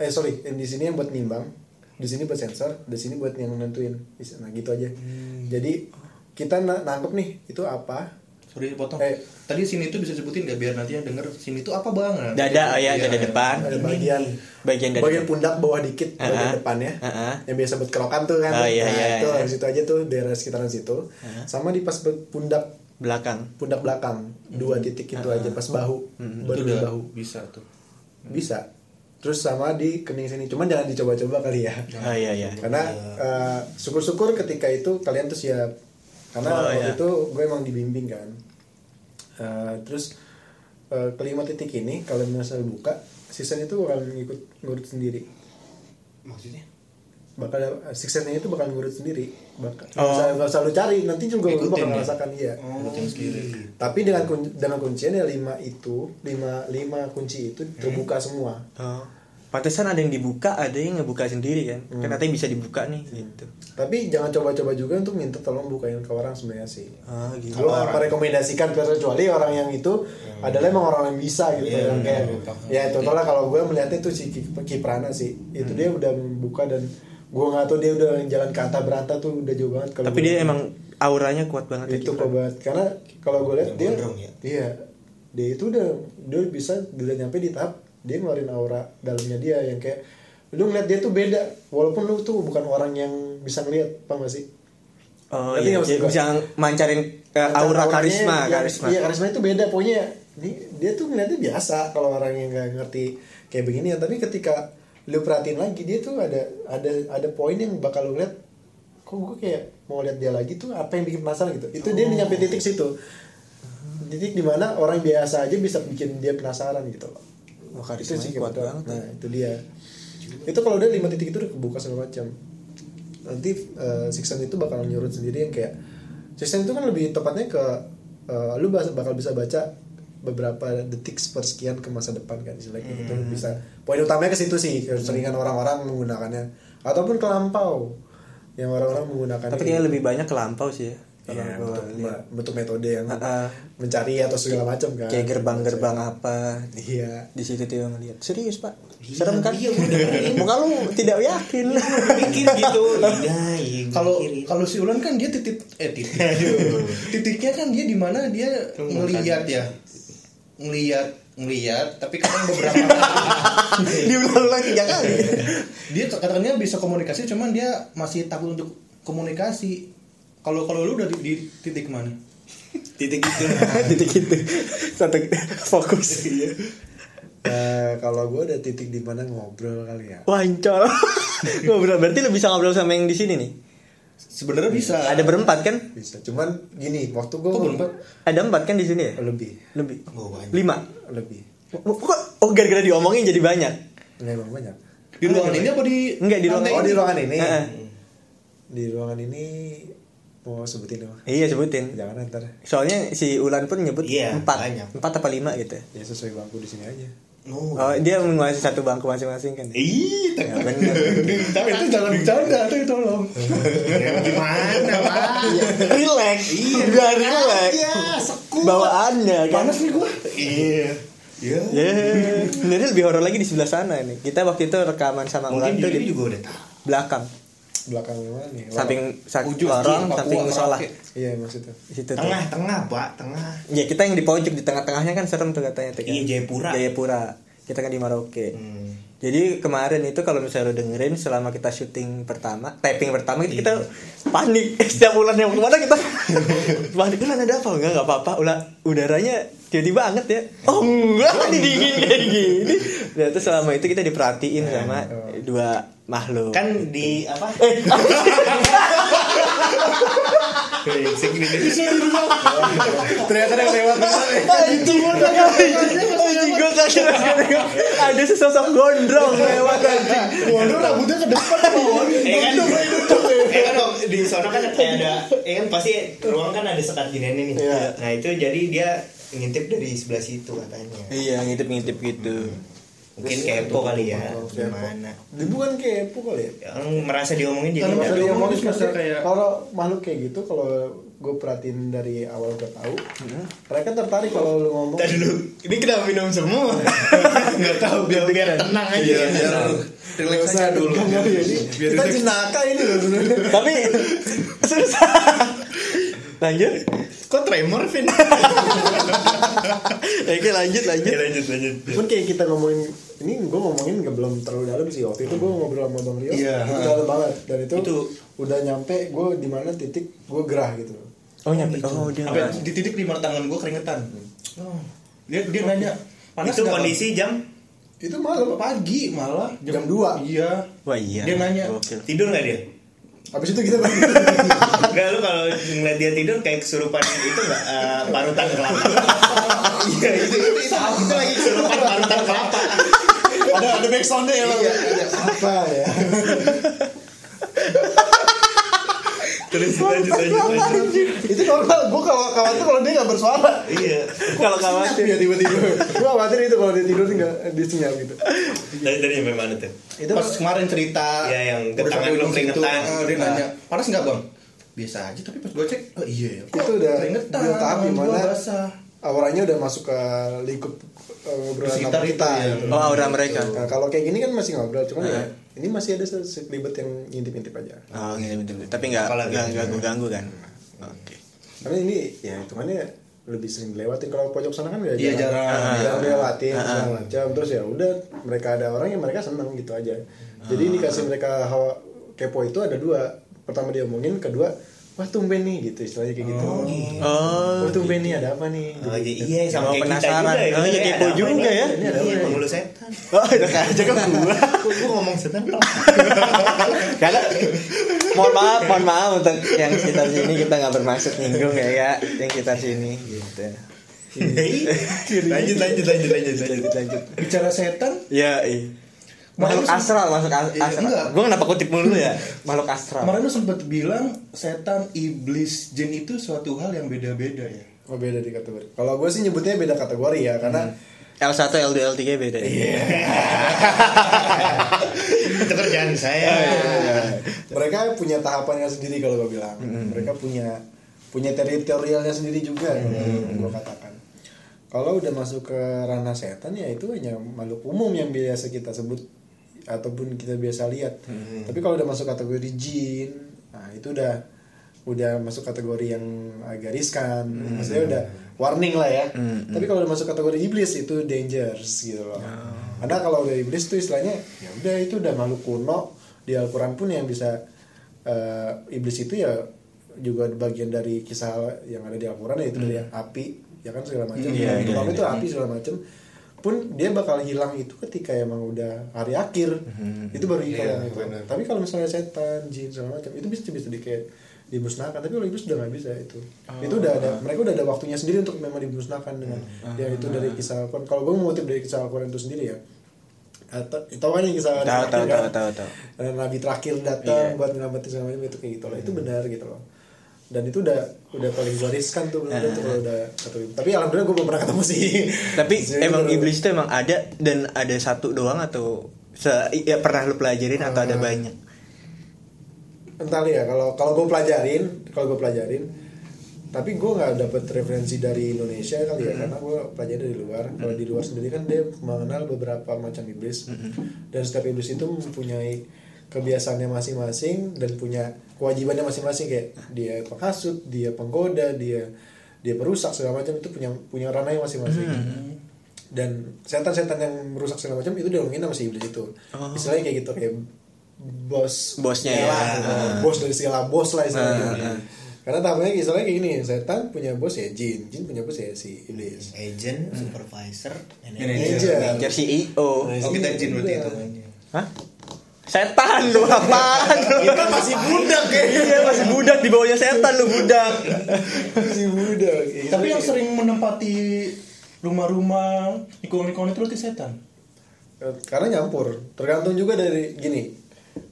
eh sorry, yang di sini yang buat nimbang, di sini buat sensor, di sini buat yang nentuin. Nah gitu aja. Jadi kita na- nangkep nih itu apa? Sorry potong. Eh. Tadi sini tuh bisa sebutin gak biar nanti yang denger sini tuh apa banget? dada ya Iya, dada iya. depan. Ada bagian bagian dari bagian pundak bawah dikit bagian Ah, ah. depannya. Ah, ah. yang biasa buat kerokan tuh kan. Oh, iya, nah, iya, itu iya. habis itu aja tuh daerah sekitaran situ. Sama di pas pundak belakang. pundak belakang. Dua titik itu aja pas bahu. Itu baru di bahu. bisa tuh. bisa. Terus sama di kening sini. Cuman jangan dicoba-coba kali ya. Oh iya iya. Karena eh, syukur-syukur ketika itu kalian tuh siap. Karena Oh, waktu iya. itu gue emang dibimbing kan Eh, terus eh, kelima titik ini kalau misalnya buka season itu bakal ngikut ngurut sendiri maksudnya bakal seasonnya itu bakal ngurut sendiri bakal nggak Oh. usah nggak usah lu cari nanti juga lu Ikutin bakal ya? merasakan iya sendiri. tapi dengan kun- dengan kuncian ya lima itu lima lima kunci itu terbuka semua oh pantesan ada yang dibuka ada yang ngebuka sendiri kan? Kan katanya bisa dibuka nih gitu. Tapi jangan coba-coba juga untuk minta tolong bukain ke orang sebenarnya sih. Ah gitu. Lu merekomendasikan kecuali orang yang itu adalah emang orang yang bisa gitu. Iya, yang kayak betul. ya contohnya kalau gue melihatnya itu si Ki- Kiprana sih. Itu dia udah membuka dan gue nggak tahu dia udah jalan ke anta beranta tuh udah jauh banget kalau tapi dia emang auranya kuat banget ya itu banget. Karena kalau gue lihat Yang dia gondrong ya? iya dia itu udah dia bisa udah nyampe di tahap dia ngeluarin aura dalamnya dia yang kayak lu ngeliat dia tuh beda. Walaupun lu tuh bukan orang yang bisa ngeliat paham gak sih? Oh iya gua? bisa mancarin eh, aura karisma yang- karisma. iya karisma itu beda. Pokoknya ini dia tuh ngeliatnya biasa kalau orang yang nggak ngerti kayak begini. Ya tapi ketika lu perhatiin lagi dia tuh ada ada ada poin yang bakal lu lihat kok gue kayak mau lihat dia lagi tuh apa yang bikin penasaran gitu. Itu dia nyampe titik situ. Titik di mana orang biasa aja bisa bikin dia penasaran gitu. loh Wah, itu sih kuat kuat banget nah itu dia. Itu kalau udah lima titik itu udah kebuka segala macam. Nanti uh, itu bakal nyurut sendiri yang kayak season itu kan lebih tepatnya ke uh, lu bakal bisa baca beberapa detik sepersekian ke masa depan kan istilahnya. Hmm. bisa poin utamanya ke situ sih keseringan orang-orang menggunakannya. Ataupun ke lampau yang orang-orang menggunakan tapi kayaknya lebih banyak ke lampau sih ya kalau ya, bentuk, bentuk metode yang Ah, ah. mencari atau segala macam kan. kayak gerbang-gerbang apa. Iya. Di situ tuh yang lihat serius pak? Iya, serem kan? iya, muka lu tidak yakin. mikir gitu. (laughs) Iya iya Kalau mikirin. kalau si Ulan kan dia titik eh titik. Titiknya kan dia di mana? Dia ngelihat ya. Ngelihat ngelihat tapi kadang beberapa (laughs) diulang-ulang tiga kali. Dia katanya bisa komunikasi cuman dia masih takut untuk komunikasi. Kalau kalau lu udah di, di titik mana? (laughs) titik itu. (laughs) Titik itu. Satu (laughs) fokus. Eh, kalau gue ada titik di mana ngobrol kali ya. Wancol ngobrol. Berarti lu bisa ngobrol sama yang di sini nih? Sebenarnya bisa. ada berempat kan? Bisa. Cuman gini waktu gue Kok berempat? ada empat kan di sini ya? Lebih. Lebih. Oh, banyak. lima? Lebih. Kok? Oh gara-gara diomongin jadi banyak? Nggak emang banyak. Di ruangan ini apa di Enggak, di ruangan oh di ruangan ini. Di ruangan ini mau sebutin apa iya sebutin. Jangan ntar. Soalnya si Ulan pun nyebut Iya, empat banyak. empat apa lima gitu. Ya sesuai bangku di sini aja. Oh. Oh dia menguasai satu bangku masing-masing kan? Ih ya, bener (laughs) Tapi itu jangan bercanda tuh tolong. (laughs) gimana pak? Relax. Iya relax. ya sekut bawaannya kan? Panas nih gua. iya. Iya ya. Sebenarnya lebih horor lagi di sebelah sana nih kita waktu itu rekaman sama Ulan tuh di juga udah tahu. belakang belakang mana nih? Samping samping Ujung, lorong Papua, samping musola. Iya maksudnya. Situ tuh. Tengah tengah pak tengah. Ya kita yang di pojok di tengah-tengahnya kan serem tuh katanya tuh kan. Iya, Jayapura. Jayapura. Kita kan di Maroke. Hmm. jadi kemarin itu kalau misalnya lo dengerin selama kita syuting pertama taping pertama itu kita Iya. panik. (laughs) Setiap bulan yang ke mana kita? (laughs) Panik. Kan ada apa? Enggak nggak apa-apa. Ulah udaranya tiba-tiba anget ya. Oh enggak. (laughs) Dingin kayak gini. Ternyata selama itu kita diperhatiin sama dua makhluk. Kan di apa? (laughs) Ternyata ada yang lewat anjing. Gue kaget ada sesosok gondrong lewat. Waduh rambutnya ke depan. Eh kan, eh kan di sana kan kayak ada, eh kan pasti ruang kan ada sekat gini nih. Iya. Nah itu jadi dia ngintip dari sebelah situ katanya. Iya ngintip-ngintip gitu. Mungkin kepo kali ya, kepo. gimana? Dia bukan kepo kali ya Yang merasa diomongin jadi ngomong terus kayak- kalau makhluk kayak gitu kalau gue perhatiin dari awal gue tahu mereka tertarik kalau lu ngomong Tadi dulu, ini kenapa minum semua? (laughs) Nggak tahu biar biar tenang aja. Iya, biar Nggak relax usah aja dulu. Biar kita jenaka ini loh Tapi (laughs) susah. Lanjut. Kok tremor, Vin? (laughs) Oke lanjut lanjut. lanjut, lanjut. Cuman kayak kita ngomongin ini gue ngomongin nggak belum terlalu dalam sih waktu itu gue ngobrol sama bang Rio Iya. itu dalam banget dan itu, Itu- udah nyampe gue di mana titik gue gerah gitu Oh nyampe. Oh dia. Sampai di titik di mana tangan gua keringetan. Oh. Dia dia nanya, panas itu nggak, Bang?" kondisi jam itu malam pagi malah Jam dua. iya Wah iya. Dia nanya. Gokil. Tidur nggak dia? Habis itu kita Enggak lu kalau ngeliat dia tidur kayak kesurupan itu enggak eh, parutan kelapa. Iya itu itu itu, itu lagi kesurupan parutan kelapa. ada ada back soundnya ya Bang? apa ya (laughs) Terus lanjut lanjut lanjut. itu normal. Gue kalau khawatir kalau dia nggak bersuara. Iya. (laughs) Kalau khawatir. ya tiba-tiba? Gue khawatir itu kalau dia tidur nggak dia senyap gitu. Dari dari sampai mana tuh? itu pas kemarin cerita. Iya, yang lu ujung situ, keringetan. ah, dia nanya panas nggak bang? Biasa aja tapi pas gue cek oh iya ya. Itu udah keringetan di mana basah. auranya udah masuk ke lingkup uh, ngobrolan Sekitar sama kita itu, ya. gitu. Oh aura mereka. Nah, kalau kayak gini kan masih ngobrol cuman ya Nah. ini masih ada sekelibet yang ngintip-ngintip aja Oh gitu betul. Tapi nggak nggak gitu. ganggu ganggu kan. Oke. karena ini ya hitungannya lebih sering dilewatin kalau pojok sana kan nggak Iya, jarang. jarang dilewatin Ah, ah. segala macam terus ya udah mereka ada orang yang mereka seneng gitu aja jadi Ah. indikasi mereka hawa kepo itu ada dua pertama dia omongin kedua wah tumben nih gitu istilahnya kayak gitu Oh. wah tumben nih ada apa nih Oh, Gitu. iya sama Oh, kayak kita penasaran. juga ya. Oh, iya, Sebenarnya kepo ada juga ya. Ini ada Iya. apa penghulu setan. Oh, udah aja ke gua. Gua ngomong setan dong? (laughs) Karena mohon maaf, mohon maaf untuk yang sekitar sini kita nggak bermaksud nyinggung ya, ya yang sekitar sini gitu. (laughs) lanjut lanjut lanjut lanjut lanjut. lanjut. bicara setan Ya, iya. Makhluk Makhluk astral, masuk as- Iya, astral. enggak. Gue kenapa kutip mulu ya? (laughs) Makhluk astral. kemarin lu sempet bilang setan iblis jin itu suatu hal yang beda-beda ya Oh beda di kategori. Kalau gue sih nyebutnya beda kategori ya, karena L1, L2, L3 beda. Iya. (laughs) Itu kerjaan saya. mereka punya tahapannya sendiri kalau gue bilang. Mereka punya punya teritorialnya sendiri juga, gue katakan. Kalau udah masuk ke ranah setan ya itu hanya makhluk umum yang biasa kita sebut ataupun kita biasa lihat. Tapi kalau udah masuk kategori jin, nah itu udah udah masuk kategori yang agak riskan. Maksudnya udah warning lah ya. Tapi kalau udah masuk kategori iblis itu dangerous gitu loh. Karena kalau udah iblis itu istilahnya ya udah itu udah makhluk kuno di Al-Qur'an pun yang bisa eh, iblis itu ya juga bagian dari kisah yang ada di Al-Quran yaitu dari api ya kan segala macam Iya, Yang iya, itu api segala macam pun dia bakal hilang itu ketika emang udah hari akhir itu baru hilang Iya, itu. benar. tapi kalau misalnya setan jin segala macam itu bisa bisa di kayak dimusnahkan tapi kalau iblis udah nggak bisa itu itu udah ada mereka udah ada waktunya sendiri untuk memang dimusnahkan dengan ya itu dari kisah Al-Quran kalau gue mengutip dari kisah Al-Quran itu sendiri ya tahu kan yang kisah Tahu, kan? tahu, tahu, tahu. Nabi terakhir datang Iya. buat nyelamatin segala macam itu kayak gitu loh itu benar gitu loh dan itu udah udah paling gue riskan tuh bener tuh kalau udah ketemu tapi alhamdulillah gue belum pernah ketemu sih. Tapi (laughs) emang itu- iblis itu emang ada dan ada satu doang atau se ya pernah lu pelajarin atau ada Hmm. banyak? entah ya kalau kalau gue pelajarin kalau gue pelajarin tapi gue nggak dapet referensi dari Indonesia kali ya karena gue pelajari dari luar. Kalau di luar sendiri kan dia mengenal beberapa macam iblis. Dan setiap iblis itu mempunyai kebiasaannya masing-masing dan punya kewajibannya masing-masing kayak dia penghasut dia penggoda dia dia perusak segala macam itu punya punya ranahnya masing-masing. Dan setan-setan yang merusak segala macam itu diomongin sama si iblis itu istilahnya kayak gitu kayak bos Bosnya ya. lah, Ah. bos dari segala bos lah istilahnya. Ah, ah. karena tahapannya istilahnya kayak gini setan punya bos ya jin jin punya bos ya si iblis. Agent, supervisor, Manager. manager. Manager. CEO. oh kita jin berarti itu. Hah? Setan lu apaan lu? kita masih budak ya Iya masih budak di bawahnya setan lu budak. masih budak Kayak tapi yang sering menempati rumah-rumah lingkungan-lingkungan itu berarti setan karena nyampur tergantung juga dari gini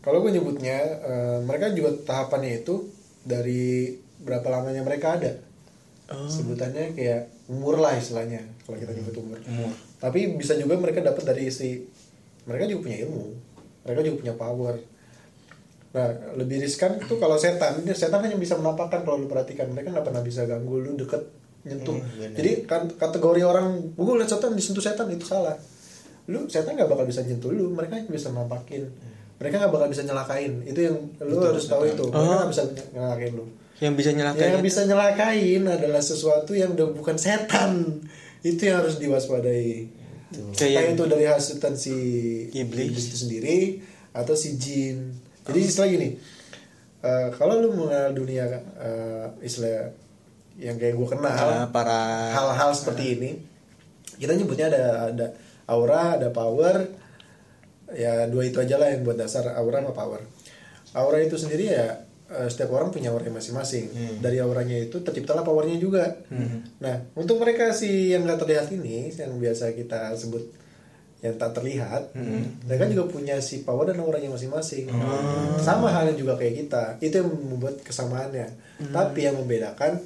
kalau gue nyebutnya eh, mereka juga tahapannya itu dari berapa lamanya mereka ada sebutannya kayak umur lah istilahnya kalau kita nyebut umur. Umur. tapi bisa juga mereka dapat dari si mereka juga punya ilmu mereka juga punya power. Nah lebih riskan itu kalau setan. Ini setan hanya bisa menampakkan kalau lu perhatikan. Mereka nggak pernah bisa ganggu lu deket nyentuh. Jadi kan kategori orang gue lihat setan disentuh setan. Itu salah. Lu setan nggak bakal bisa nyentuh lu. Mereka hanya bisa nampakin mereka nggak bakal bisa nyelakain. Itu yang lu harus tahu itu. Mereka nggak bisa nyelakain lu. Yang bisa nyelakain. yang bisa nyelakain adalah sesuatu yang udah bukan setan. Itu yang harus diwaspadai Kayak- kayak itu dari hasutan si Iblis. itu sendiri atau si jin. Jadi istilah gini eh, kalau lu mengenal dunia eh, istilah yang kayak gue kenal Ah, para hal-hal seperti ini kita nyebutnya ada ada aura ada power. Ya dua itu aja lah yang buat dasar aura sama power. Aura itu sendiri ya eh, setiap orang punya auranya masing-masing. Dari auranya itu terciptalah powernya juga. Nah untuk mereka sih yang nggak terlihat ini yang biasa kita sebut yang tak terlihat mereka juga punya si power dan auranya masing-masing. Sama halnya juga kayak kita. Itu yang membuat kesamaannya. Tapi yang membedakan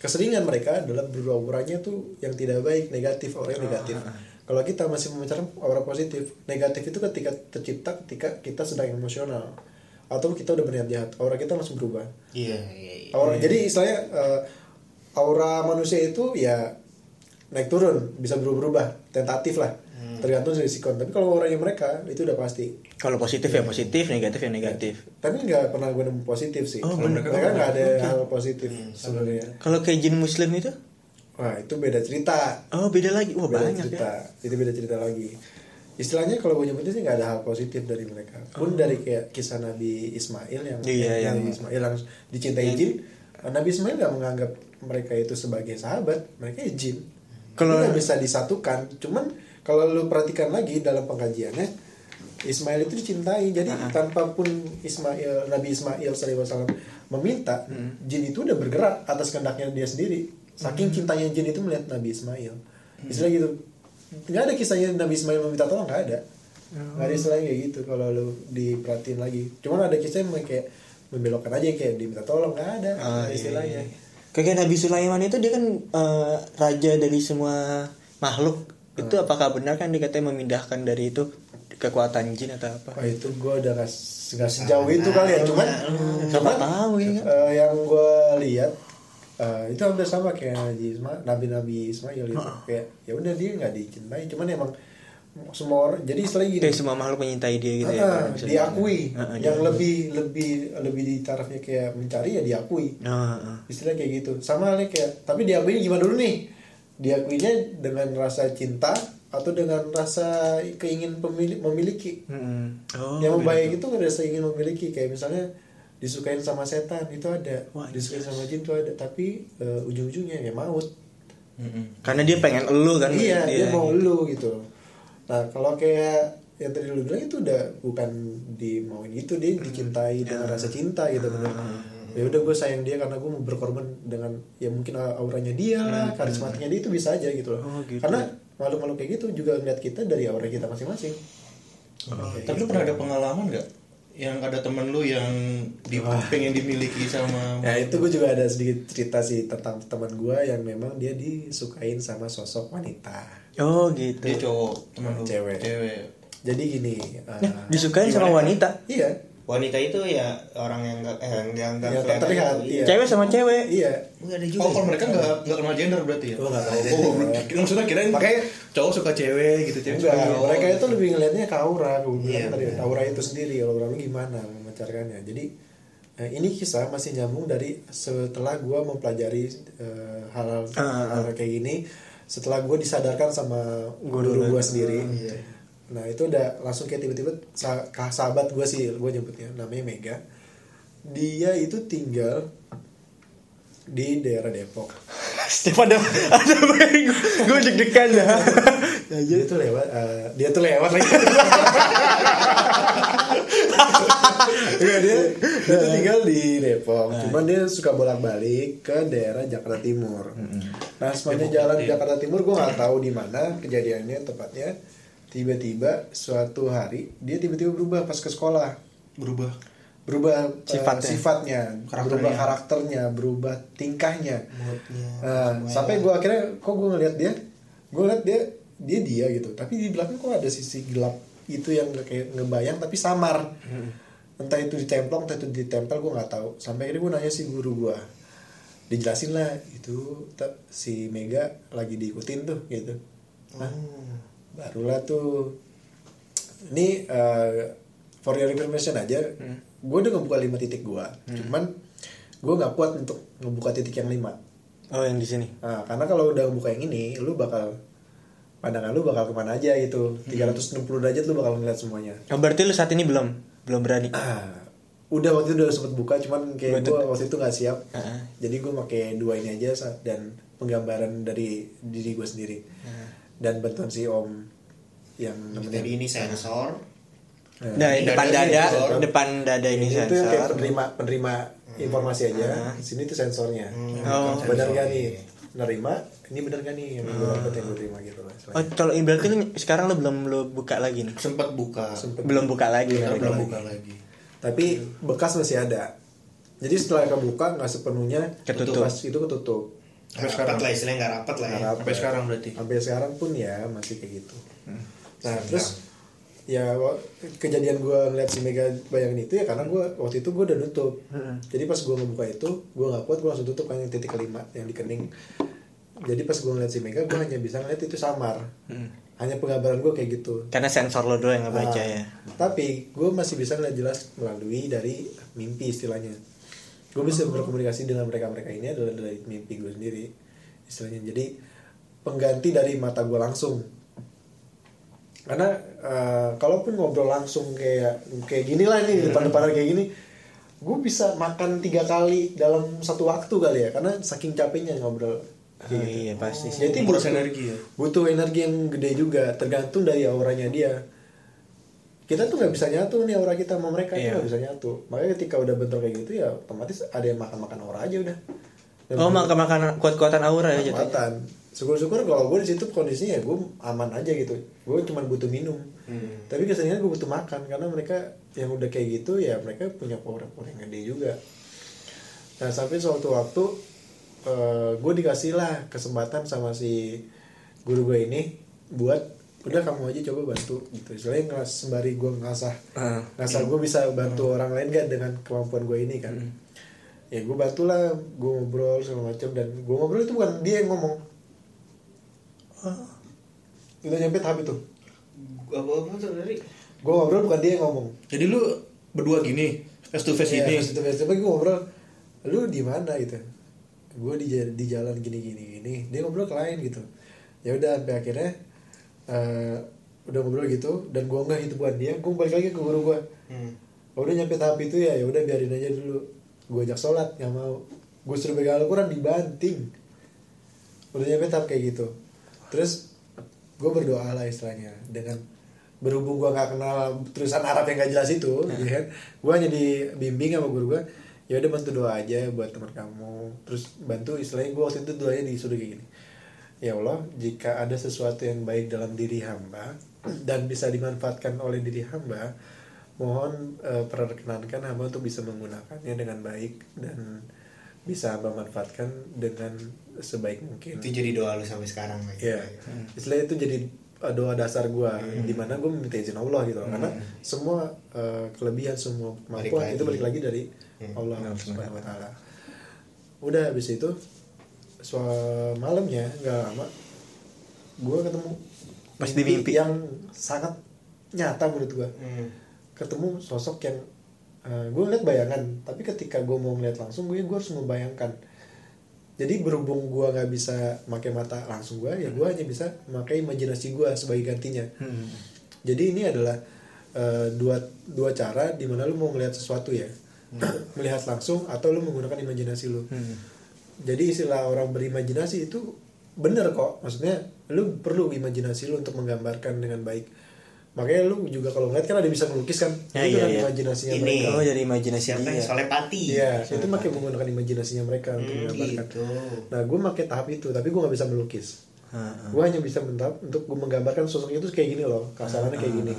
keseringan mereka adalah berauranya tuh yang tidak baik negatif auranya negatif. Kalau kita masih membicarakan aura positif negatif itu ketika tercipta ketika kita sedang emosional atau kita udah berniat jahat aura kita langsung berubah. Iya. Iya iya. aura jadi istilahnya eh, aura manusia itu ya naik turun bisa berubah-ubah tentatif lah. Tergantung dari sikon tapi kalau auranya mereka itu udah pasti. Kalau positif ya positif, negatif ya negatif. tapi nggak pernah gue nemu positif sih. Oh, Kalau mereka nggak ada hal positif sebenarnya. Kalau kayak jin muslim itu? wah itu beda cerita. Oh beda lagi. Wah beda banyak cerita. Ya. itu beda cerita lagi istilahnya kalau gue nyebutnya sih nggak ada hal positif dari mereka. Pun dari kayak kisah Nabi Ismail yang Oh. Iya, yang yang- Ismail yang dicintai jin Nabi Ismail nggak menganggap mereka itu sebagai sahabat mereka ya jin. Kalau- nggak bisa disatukan. Cuman kalau lu perhatikan lagi dalam pengkajiannya Ismail itu dicintai. Jadi tanpa pun Ismail Nabi Ismail SAW meminta jin itu udah bergerak atas kehendaknya dia sendiri. Saking cintanya jin itu melihat Nabi Ismail. Istilah gitu nggak ada kisahnya Nabi Ismail meminta tolong nggak ada. Nggak ada istilahnya kayak gitu kalau lu diperhatiin lagi. Cuman ada kisah yang kayak membelokkan aja kayak diminta tolong nggak ada Ah, nggak ada iya, istilahnya Kayak Nabi Sulaiman itu dia kan eh, raja dari semua makhluk. Itu apakah benar kan dikatanya memindahkan dari itu kekuatan jin atau apa? Wah itu gue udah gak, nggak sejauh itu kali ya. cuman Siapa tahu ya kan? eh, yang gue lihat eh, itu hampir sama kayak Nabi Ismail, Nabi-Nabi Ismail itu kayak ya udah dia nggak dicintai cuman emang semua orang jadi istilahnya gini Kayak semua makhluk menyintai dia gitu ya. kalau bisa diakui ah, yang diakui. lebih lebih lebih di tarafnya kayak mencari ya diakui ah. istilah kayak gitu sama halnya kayak tapi diakui gimana dulu nih diakuinya dengan rasa cinta atau dengan rasa keingin pemili- memiliki Mm-mm. Oh, yang tuh. itu ngerasa ingin memiliki kayak misalnya disukain sama setan itu ada. Wah, disukain sama jin itu ada. Tapi eh, ujung-ujungnya ya maut. Karena dia pengen elu kan. iya dia mau lu gitu. Nah kalau kayak yang tadi lu bilang itu udah bukan dimauin gitu dia dicintai dengan rasa cinta gitu bener. Ya udah gue sayang dia karena gue mau berkorban dengan ya mungkin auranya dia lah karismatiknya dia itu bisa aja gitu loh. Oh, gitu. karena makhluk-makhluk kayak gitu juga ngeliat kita dari aura kita masing-masing. Tapi lu pernah ada pengalaman nggak yang ada temen lu yang di, pengen dimiliki sama (laughs) Ya itu gue juga ada sedikit cerita sih tentang teman gue yang memang dia disukain sama sosok wanita. Oh gitu. dia cowok temen lu Cewek. cewek Jadi gini, eh, Disukain sama wanita. iya, wanita itu ya orang yang nggak eh, yang nggak Yang tak kelihatan terlihat, iya. Cewek sama cewek. iya. Wih, ada juga Oh, ya? kalau mereka nggak nggak kenal gender berarti ya? Oh, nggak kenal Oh, gender. maksudnya kirain Makanya- cowok suka cewek gitu, cewek suka Enggak, cowok. mereka itu lebih ngelihatnya ke aura, gue bilang Iya, tadi benar. aura itu sendiri, aura lu gimana memancarkannya. Jadi eh, ini kisah masih nyambung dari setelah gue mempelajari eh, hal-hal Ah, hal kayak gini, setelah gue disadarkan sama guru, gue sendiri. Nah itu udah langsung kayak tiba-tiba sahabat gue sih gue nyebutnya namanya Mega. Dia itu tinggal di daerah Depok. (laughs) Setiap ada ada gue deg-degan dah. (laughs) Dia tuh lewat, eh, dia tuh lewat lagi. Enggak, (laughs) dia, dia tuh tinggal di Depok. Cuman dia suka bolak-balik ke daerah Jakarta Timur. Nah, sepanjang jalan Jakarta Timur gue nggak tahu di mana kejadiannya tepatnya. Tiba-tiba suatu hari dia tiba-tiba berubah pas ke sekolah. berubah. Berubah eh, Sifatnya. sifatnya, Karakternya. berubah karakternya, berubah tingkahnya. Moodnya, Nah, sampai gue akhirnya kok gue ngeliat dia, gue ngeliat dia dia dia gitu. Tapi di belakang kok ada sisi gelap itu yang nggak kayak ngebayang tapi samar. Entah itu ditemplong, entah itu ditempel gue nggak tahu. Sampai akhirnya gue nanya si guru gue, dijelasin lah itu si Mega lagi diikutin tuh gitu. Nah, barulah tuh ini eh, for your information aja, gue udah ngebuka lima titik gue. Cuman gue nggak kuat untuk ngebuka titik yang lima. Oh yang di sini. Nah, karena kalau udah buka yang ini, lu bakal pandangan lu bakal ke mana aja gitu. 360 derajat lu bakal ngeliat semuanya. Oh, berarti lu saat ini belum belum berani. Ah, udah waktu itu udah sempet buka, cuman kayak gue waktu itu nggak siap. Heeh. Jadi gue pakai dua ini aja dan penggambaran dari diri gue sendiri dan bantuan si Om yang Jadi ini sensor. Nah, Nah, Ini depan dada, sensor. depan dada ini ini tuh kayak sensor. penerima penerima informasi aja di sini tuh sensornya Oh. benar gak nih nerima ini benar gak nih yang gue dapet yang gue terima gitu lah Oh, kalau ini berarti lu sekarang lu belum lu buka lagi nih. sempat buka Belum buka lagi. Berarti. belum buka lagi tapi bekas masih ada jadi setelah kebuka nggak sepenuhnya Ketutup. pas itu ketutup Sampai sekarang. rapat lah istilahnya nggak rapat lah ya. Sampai sekarang berarti. Sampai sekarang pun ya masih kayak gitu. Nah terus ya kejadian gue ngeliat si Mega bayangin itu ya karena gue waktu itu gue udah nutup. Jadi pas gue ngebuka itu gue nggak kuat gue langsung tutup kan yang titik kelima yang di kening. Jadi pas gue ngeliat si Mega gue hanya bisa ngeliat itu samar. Hanya penggambaran gue kayak gitu. Karena sensor lo doang yang ngebaca Ah, ya. Tapi gue masih bisa ngeliat jelas melalui dari mimpi istilahnya. Gue bisa berkomunikasi dengan mereka-mereka ini adalah dari mimpi gue sendiri istilahnya. Jadi pengganti dari mata gue langsung. Karena eh, kalaupun ngobrol langsung kayak kayak gini lah ini di depan-depanan kayak gini, gue bisa makan tiga kali dalam satu waktu kali ya. Karena saking capeknya ngobrol. Oh, iya pasti sih. Jadi butuh- energi ya? Butuh energi yang gede juga, tergantung dari auranya dia. Kita tuh nggak bisa nyatu nih aura kita sama mereka tuh Iya. nggak bisa nyatu. Makanya ketika udah bentrok kayak gitu ya otomatis ada yang makan-makan aura aja udah. Dan Oh, makan makan kuat-kuatan aura ya jatuhnya. kekuatan. Syukur-syukur kalau gue di situ kondisinya ya gue aman aja gitu. Gue cuma butuh minum. Tapi kesenian gue butuh makan karena mereka yang udah kayak gitu ya mereka punya power-power yang gede juga. Nah sampai suatu waktu gue dikasih lah kesempatan sama si guru gue ini buat udah kamu aja coba bantu gitu. Soalnya ngeras sembari gue ngasah Ah. ngasah gue bisa bantu orang lain gak dengan kemampuan gue ini kan. Ya gue bantulah gue ngobrol segala macam dan gue ngobrol itu bukan dia yang ngomong. Udah nyampe tahap itu. Apa apa tuh dari? Gue ngobrol bukan dia yang ngomong. jadi lu berdua gini face to face Iya, ini face to face. Tapi gue ngobrol, lu di mana gitu? Gue di jalan gini gini gini. Dia ngobrol ke lain gitu. Ya udah sampai akhirnya eh, udah ngobrol gitu dan gue nggak itu bukan dia. Gue balik lagi ke guru gue. Hmm. Oh, udah nyampe tahap itu ya, ya udah biarin aja dulu. Gue ajak sholat nggak mau. Gue suruh pegang Al-Quran dibanting. Udah nyampe tahap kayak gitu. Terus gue berdoa lah istilahnya dengan berhubung gue nggak kenal tulisan Arab yang gak jelas itu, ya kan? Gue hanya dibimbing sama guru gue. Ya udah bantu doa aja buat teman kamu. Terus bantu istilahnya gue waktu itu doanya disuruh kayak gini. Ya Allah, jika ada sesuatu yang baik dalam diri hamba dan bisa dimanfaatkan oleh diri hamba, mohon eh, perkenankan hamba untuk bisa menggunakannya dengan baik dan bisa hamba manfaatkan dengan sebaik mungkin. Itu jadi doa lu sampai sekarang. Iya, istilahnya itu jadi uh, doa dasar gue, di mana gue meminta izin Allah gitu, karena semua uh, kelebihan semua kemampuan Balik itu balik lagi dari Allah Subhanahu Wa Taala. Udah habis itu, soal malamnya nggak lama, gue ketemu Pas di mimpi. yang sangat nyata menurut gue, Hmm. ketemu sosok yang gue ngeliat bayangan, tapi ketika gue mau ngeliat langsung, gue gue harus membayangkan. Jadi berhubung gua nggak bisa pakai mata langsung gua ya gua hanya bisa memakai imajinasi gua sebagai gantinya. Jadi ini adalah eh, dua dua cara di mana lu mau ngelihat sesuatu ya. (coughs) Melihat langsung atau lu menggunakan imajinasi lu jadi istilah orang berimajinasi itu bener kok maksudnya lu perlu imajinasi lu untuk menggambarkan dengan baik makanya lu juga kalau ngeliat kan ada bisa melukis kan Ya, itu iya, kan iya. imajinasinya Ini. mereka Oh, dari imajinasi Siapa dia. yang solepati? Iya, itu pakai menggunakan imajinasinya mereka untuk Hmm, menggambarkan. gitu. Nah, gue pakai tahap itu, tapi gue nggak bisa melukis. Heeh. Gue hanya bisa mentahap untuk gue menggambarkan sosok itu kayak gini loh, kasarannya kayak gini.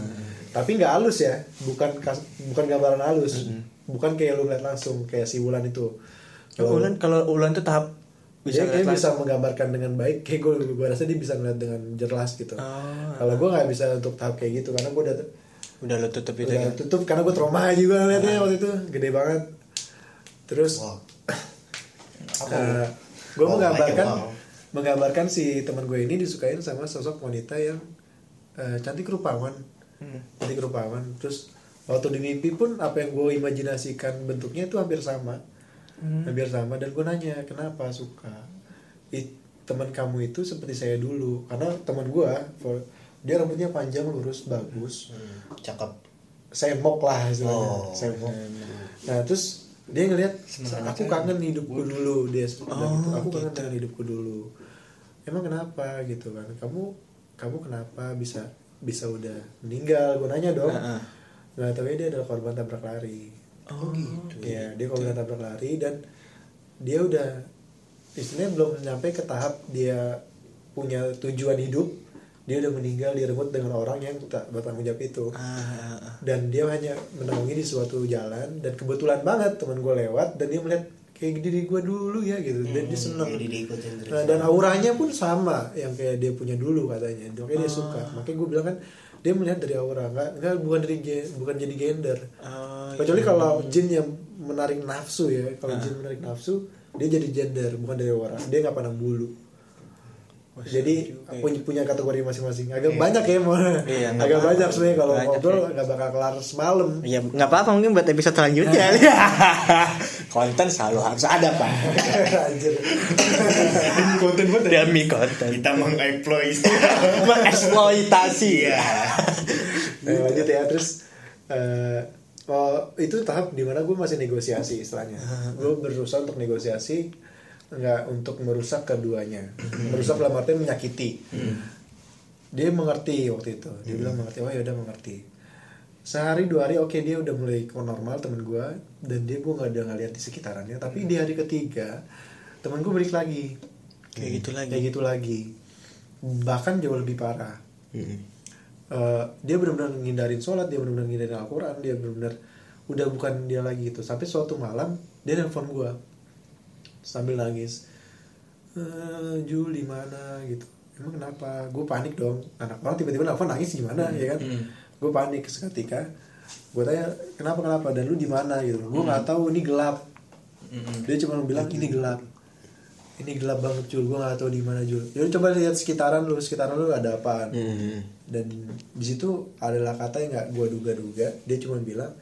Tapi nggak halus ya, bukan kas- bukan gambaran halus, bukan kayak lu lihat langsung kayak si Wulan itu. Oh, Ulan kalau Ulan tuh tahap bisa dia, dia bisa menggambarkan dengan baik, (laughs) kayak gue gue rasa dia bisa ngeliat dengan jelas gitu. Oh, Kalau gue nggak bisa untuk tahap kayak gitu, karena gue udah udah lo tutup itu udah ya. tutup karena gue trauma juga ngeliatnya waktu itu, gede banget. Terus Wow. (laughs) gue Wow, menggambarkan wow. menggambarkan si teman gue ini disukain sama sosok wanita yang eh, cantik rupawan cantik rupawan terus waktu di mimpi pun apa yang gue imajinasikan bentuknya itu hampir sama hampir sama. Dan gue nanya kenapa suka? Ih, teman kamu itu seperti saya dulu. Karena teman gue for- dia rambutnya panjang lurus bagus. Hmm, Cakep. semok lah istilahnya. Oh. semok nah terus dia ngelihat aku kangen hidupku dulu. Dia bilang gitu aku kangen dengan hidupku dulu. Emang kenapa? Gitu kan. Kamu kamu kenapa bisa bisa udah meninggal? Gue nanya dong. Heeh. nggak tahu dia adalah korban tabrak lari Oh gitu. Iya, dia korban tabrak lari dan dia udah istilahnya belum nyampe ke tahap dia punya tujuan hidup dia udah meninggal direnggut dengan orang yang tak bertanggung jawab itu Ah, ah, ah. dan dia hanya menaungi di suatu jalan dan kebetulan banget teman gue lewat dan dia melihat kayak diri gue dulu ya gitu dan dia seneng diikutin terus Nah, dan auranya pun sama yang kayak dia punya dulu katanya. Makanya dia suka. Makanya gue bilang kan dia melihat dari aura nggak nggak bukan dari gen- bukan jadi gender. Oh, Kecuali kalau jin yang menarik nafsu ya. Kalau jin menarik nafsu dia jadi gender bukan dari aura. Dia nggak pandang bulu. Wah, Jadi seru juga ya. punya punya kategori masing-masing. Agak banyak ya mau. Iya, Agak banyak sebenarnya kalau ngobrol ya. nggak bakal kelar semalam. Ya nggak apa-apa mungkin buat episode selanjutnya. (laughs) konten selalu harus ada pak. Anjir. konten buat Demi konten. kita mengemploy (laughs) Mengeksploitasi. iya. (laughs) Nah, lanjut ya terus eh, oh, itu tahap di mana gue masih negosiasi istilahnya. Gue berusaha untuk negosiasi nggak untuk merusak keduanya. Merusak dalam artian menyakiti. Dia mengerti waktu itu. Dia bilang mengerti. Oh ya udah mengerti sehari dua hari oke dia udah mulai ke normal temen gue dan dia gue nggak ada ngeliat di sekitarannya tapi di hari ketiga temen gue balik lagi. Kayak gitu lagi. kayak gitu lagi. Bahkan jauh lebih parah. Eh, dia benar-benar ngindarin sholat dia benar-benar ngindarin Al-Quran dia benar-benar udah bukan dia lagi itu sampai suatu malam dia nelfon gue sambil nangis. Eh Jul di mana? Gitu. Emang kenapa? Gue panik dong. Anak orang tiba-tiba nelfon nangis gimana ya kan gue panik seketika. Gue tanya kenapa kenapa? Dan lu di mana? Gitu. Gue nggak tahu ini gelap. Dia cuma bilang ini gelap. Ini gelap banget Jul. Gue nggak tahu di mana Jul. Jadi coba lihat sekitaran lu. Sekitaran lu ada apaan? Dan di situ adalah kata yang nggak gue duga-duga. Dia cuma bilang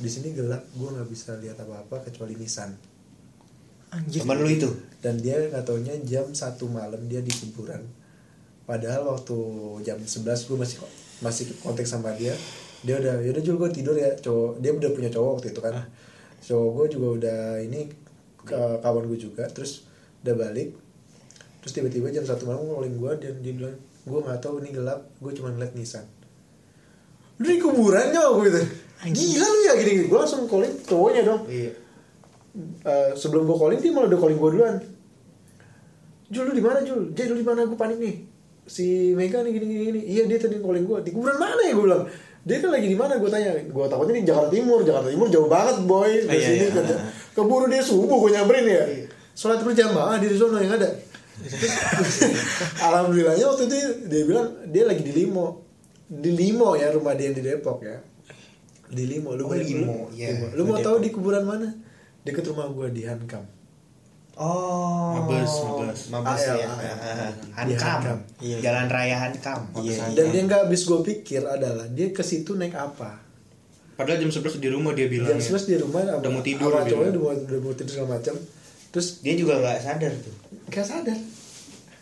di sini gelap. Gue nggak bisa lihat apa-apa kecuali nisan. Anjir. teman lu itu? Dan dia nggak taunya jam satu malam dia di kuburan. Padahal waktu jam 11 gue masih masih kontak sama dia dia udah yaudah Jul gue tidur ya cowok dia udah punya cowok waktu itu kan. Cowok gue juga udah ini kawan gue juga terus udah balik. Terus tiba-tiba jam satu malam ngolin gue dan dia bilang gue nggak tahu ini gelap gue cuma ngeliat nisan. Lu di kuburannya gue gitu. Gila lu ya gini, gini. gue langsung calling cowoknya dong. Iya. Eh, sebelum gue calling dia malah udah calling gue duluan. Jul lu di mana Jul? Jay lu di mana? Gue panik nih. Si Mega nih gini gini gini. Iya dia tadi calling gue. Di kuburan mana ya gue bilang? Dia kan lagi di mana? Gue tanya. Gue takutnya di Jakarta Timur. Jakarta Timur jauh banget boy. Dari Iya, sini iya. kerja. Keburu dia subuh gue nyamperin ya. Sholat berjamaah di sono yang ada. (laughs) Alhamdulillahnya waktu itu dia bilang dia lagi di Limo. Di Limo ya rumah dia yang di Depok ya. Di Limo. Lu Oh, Limo, iya. Limo. Lu mau tahu di kuburan mana? Deket rumah gue di Hankam. Oh Mabes, Mabes. mabes Ah, ya ya, Ah, ah. Hankam Iya, Hankam. Iya. jalan raya Hankam Iya, Dan dia nggak habis gue pikir adalah dia ke situ naik apa? Padahal jam 11 di rumah dia bilang. Jam 11 di rumah Udah mau tidur, sama dia cowoknya bilang. udah mau, udah mau tidur segala macam. Terus dia juga nggak sadar tuh gak sadar.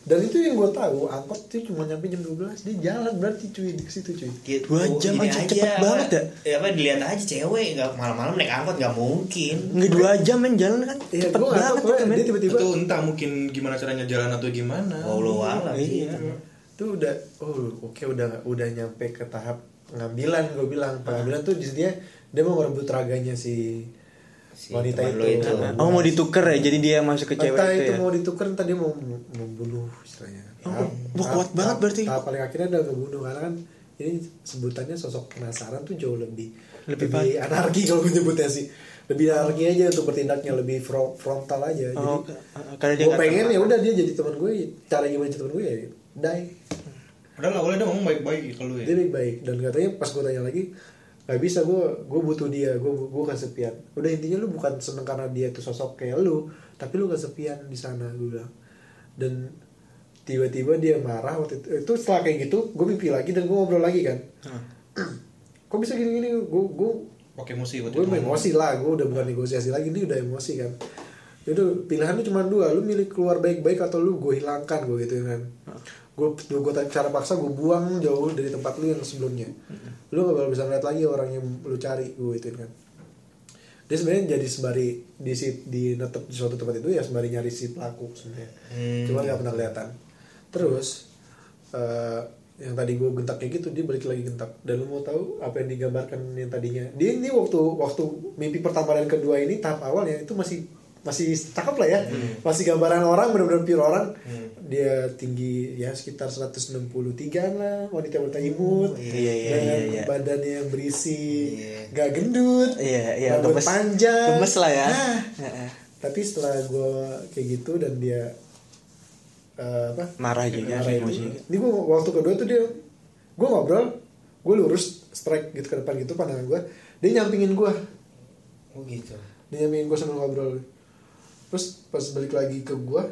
Dan itu yang gue tahu angkot itu cuma nyampe jam 12 dia jalan berarti cuy di situ cuy. Dia- Dua oh, jam aja, cepet banget ya? ya apa dilihat aja cewek nggak malam-malam naik angkot nggak mungkin Nggak dua jam men jalan kan Iya, cepet banget men. dia tiba-tiba Itu entah mungkin gimana caranya jalan atau gimana. oh lu alam sih Iya. itu udah oh oke udah udah nyampe ke tahap pengambilan gue bilang pengambilan tuh di dia dia mau merebut raganya si, Si wanita itu. itu. Oh mau dituker ya jadi dia masuk ke cewek Entah itu itu ya. mau ditukar entah dia mau membunuh istilahnya. Oh, wah, kuat banget berarti. Tahap paling akhirnya adalah ngebunuh karena kan ini sebutannya sosok penasaran tuh jauh lebih Lebih lebih, anarki kalau gue nyebutnya sih. Lebih anarki aja untuk bertindaknya lebih fro- frontal aja. Oh, jadi karena dia gue pengen ya udah dia jadi teman gue. Cara gimana jadi teman gue ya die. Padahal awalnya dia ngomong baik-baik kalau ya. Dia baik baik dan katanya pas gue tanya lagi nggak bisa gue gue butuh dia gue gue kesepian. Udah intinya lu bukan seneng karena dia tuh sosok kayak lu tapi lu kesepian di sana gue bilang. Dan tiba-tiba dia marah waktu itu, itu setelah kayak gitu gue mimpi lagi dan gue ngobrol lagi kan. (clears throat) Kok bisa gini-gini? Gue gue Pakai emosi waktu gue itu. emosi lah gue udah bukan negosiasi lagi ini udah emosi kan. Itu pilihan lu cuma dua lu milih keluar baik-baik atau lu gue hilangkan gue gitu kan gue gue cara paksa gue buang jauh dari tempat lu yang sebelumnya. Lu gak bakal bisa ngeliat lagi orang yang lu cari gue itu kan. Dia sebenarnya jadi sembari di si, di netep di suatu tempat itu ya sembari nyari si pelaku sebenarnya. Hmm. cuma nggak pernah kelihatan. Terus eh yang tadi gue gentak kayak gitu dia balik lagi gentak. Dan lu mau tahu apa yang digambarkan yang tadinya? Dia ini waktu waktu mimpi pertama dan kedua ini tahap awalnya itu masih masih cakep lah ya. Masih gambaran orang benar-benar pure orang. Dia tinggi ya sekitar 163 lah wanita wanita imut. iya, iya, dengan iya, iya. badannya yang berisi gak gendut Iya, iya, rambut gemes. panjang. Gemes lah ya. Nah, Heeh. tapi setelah gue kayak gitu dan dia eh, apa? Marah juga marah itu, ini gue waktu kedua tuh dia gue ngobrol gue lurus strike gitu ke depan gitu pandangan gue dia nyampingin gue oh gitu. Dia nyampingin gue sambil ngobrol terus pas balik lagi ke gue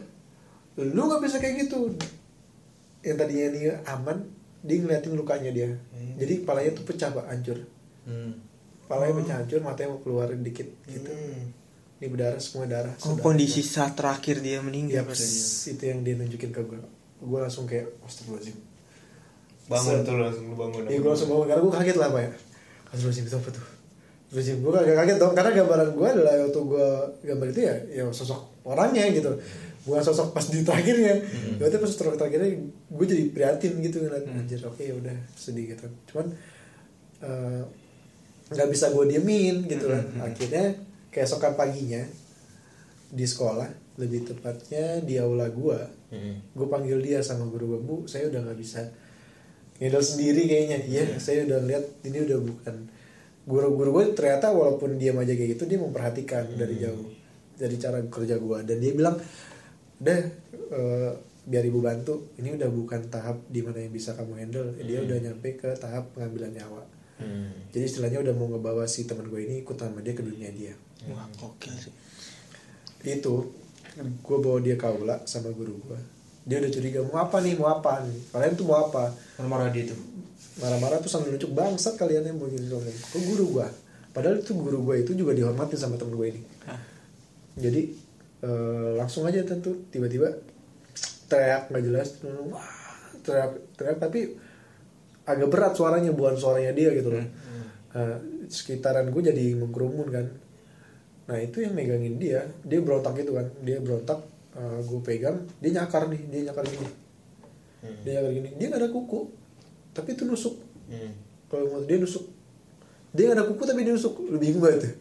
lu nggak bisa kayak gitu. Yang tadinya dia aman dia ngeliatin lukanya dia. Jadi kepalanya tuh pecah pak hancur. Hmm. kepalanya pecah hancur matanya mau keluar dikit gitu. Hmm. ini berdarah semua darah Oh, kondisi saat terakhir dia ya? meninggal. itu yang dia nunjukin ke gue gue langsung kayak astagfirullahaladzim. Bangun Se- tuh langsung lu bangun Iya gue langsung bangun karena gue kaget lah pak ya. Astagfirullahaladzim itu apa tuh Astagfirullahaladzim gue agak kaget dong karena gambaran gue adalah waktu gue gambar itu ya ya sosok orangnya gitu. Bukan sosok pas di terakhirnya. Hmm. berarti pas sosok terakhirnya gue jadi prihatin gitu ngeliat anjir oke ya udah sedih gitu. Cuman eh, nggak bisa gue diemin gitu kan Hmm, akhirnya keesokan paginya di sekolah lebih tepatnya di aula gue Hmm. gue panggil dia sama guru gue bu saya udah nggak bisa ngedel sendiri kayaknya. Iya saya udah lihat ini udah bukan guru-guru gue ternyata walaupun diam aja kayak gitu dia memperhatikan dari jauh dari cara kerja gue dan dia bilang udah eh, biar ibu bantu ini udah bukan tahap di mana yang bisa kamu handle. Dia udah nyampe ke tahap pengambilan nyawa. Hmm. jadi istilahnya udah mau ngebawa si teman gue ini ikut sama dia ke dunia dia. Wah, oke sih. itu gue bawa dia ke aula sama guru gue dia udah curiga mau apa nih? Mau apa nih? Kalian tuh mau apa? Marah dia tuh marah-marah tuh sambil nunjuk bangsat kalian yang mau gini dong. Ke guru gue padahal itu guru gue itu juga dihormatin sama temen gue ini. Jadi eh, langsung aja tentu tiba-tiba teriak nggak jelas wah teriak teriak tapi agak berat suaranya bukan suaranya dia gitu loh. Nah, sekitaran gue jadi mengkerumun kan. Nah itu yang megangin dia. Dia berontak gitu kan. Dia berontak gue pegang dia nyakar nih dia nyakar gini. Dia nyakar gini. Dia nggak ada kuku tapi itu nusuk. Hmm. kalau mau dia nusuk. Dia nggak ada kuku tapi dia nusuk. Lu bingung banget tuh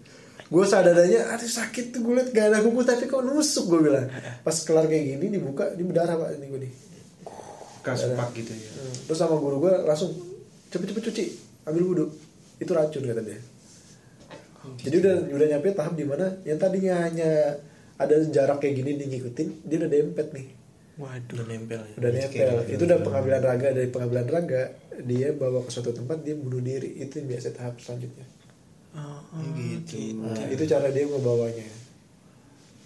gue sadarnya aduh sakit tuh gue liat gak ada kuku tapi kok nusuk gue bilang. Pas kelar kayak gini dibuka dia berdarah pak ini gue nih. Kasupak gitu ya. Hmm. terus sama guru gue langsung cepet-cepet cuci ambil wudhu. Itu racun kata dia. Jadi udah udah nyampe tahap di mana yang tadinya hanya ada jarak kayak gini dia ngikutin dia udah dempet nih. Waduh. udah nempel ya. Udah nempel. itu udah pengambilan raga. Dari pengambilan raga dia bawa ke suatu tempat dia bunuh diri. Itu yang biasa tahap selanjutnya. Oh, gitu. nah, itu cara dia ngebawanya.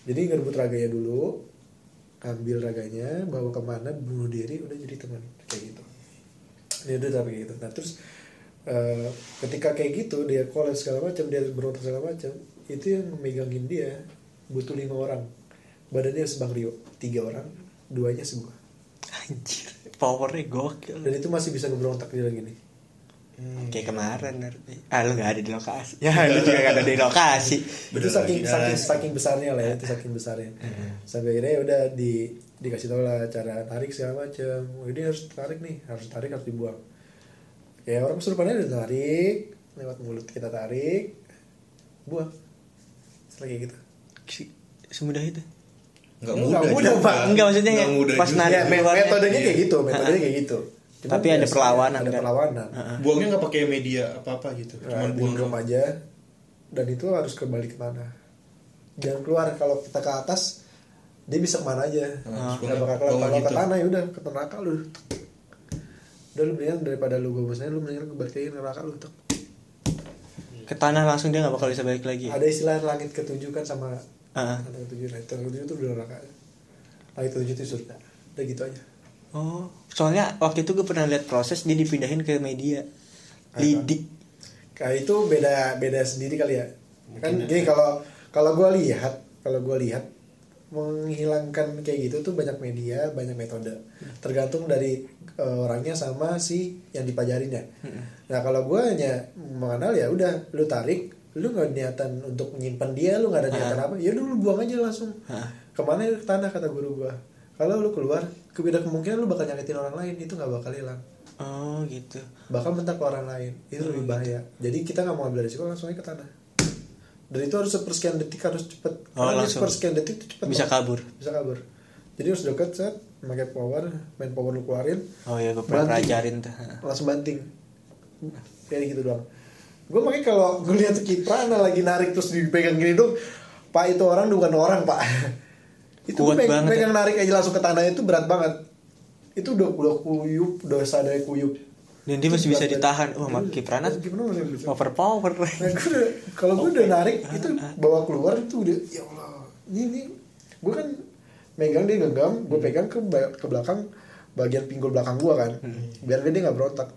Jadi ngerebut raganya dulu ambil raganya bawa ke mana bunuh diri udah jadi teman. Kayak gitu. Dia udah kayak gitu. Nah terus eh, ketika kayak gitu dia college segala macam dia berontak segala macam itu yang megangin dia. Butuh lima orang. Badannya sebang Rio. Tiga orang duanya sebuah Anjir. Powernya gokil. dan itu masih bisa ngeberontak dia lagi nih Kayak kemarin. Ah lu gak ada di lokasi. Ya lu juga gak ada di lokasi. itu saking saking saking besarnya lah ya itu saking besarnya sampai akhirnya ya udah di dikasih tau lah cara tarik segala macam oh, ini harus tarik nih harus tarik harus dibuang ya orang kesurupannya udah tarik lewat mulut kita tarik buang setelah kayak gitu Si- Semudah itu. Nggak Nggak mudah mudah, juga. Pak. Enggak, maksudnya Nggak ya, mudah pas juga. nari- ya, keluarnya. metodenya kayak gitu Iya. metodenya kayak gitu Cuman Tapi ada perlawanan ada kan? perlawanan buangnya nggak pakai media apa apa gitu Nah, cuman buang aja dan itu harus kembali ke tanah jangan keluar kalau kita ke atas dia bisa ke mana aja Nah, nggak bakal keluar kalau ke gitu. tanah ya udah ke neraka lu udah lu mendingan daripada lu gue lu mendingan kebalikin ke neraka lu tuh Ke tanah langsung dia gak bakal bisa balik lagi. ada istilah langit ketujuh kan sama Ah. langit ketujuh langit ketujuh itu udah neraka langit ketujuh itu surga. Udah gitu aja. Oh, soalnya waktu itu gue pernah lihat proses dia dipindahin ke media. Lidik. kayak itu beda beda sendiri kali ya. Kan gini kalau kalau gue lihat kalau gue lihat menghilangkan kayak gitu tuh banyak media banyak metode. Tergantung dari eh, orangnya sama si yang dipajarinnya. Nah kalau gue hanya mengenal ya udah lu tarik lu nggak niatan untuk menyimpan dia lu nggak ada niatan apa. Ya lu buang aja langsung. Ke mana ke tanah kata guru gue kalau lu keluar kebeda kemungkinan lu bakal nyakitin orang lain. Itu nggak bakal hilang. Oh gitu. Bakal mentak ke orang lain. Itu lebih bahaya. jadi kita nggak mau ambil risiko langsung aja ke tanah. Dan itu harus sepersekian detik harus cepet. Oh, karena langsung. sepersekian detik itu cepet bisa banget. kabur. Bisa kabur. Jadi harus deket set. Pakai power main power lu keluarin. Oh ya gue pernah pelajarin tuh. Langsung banting. Kayak gitu doang gue makanya kalau gue lihat Kiprana lagi narik terus dipegang gini dong pak itu orang bukan orang pak. (laughs) Itu Kuat peg- banget. ya. pegang narik aja langsung ke tanah itu berat banget. Itu udah udah kuyup udah sadar kuyup. Dan dia masih Itu bisa berat ditahan. wah mak Iya, Kiprana overpower. Nah, kalau gue udah narik itu bawa keluar itu udah ya Allah. Ini, ini gue kan megang dia genggam gue pegang ke ke belakang bagian pinggul belakang gue kan. Biar dia nggak berontak.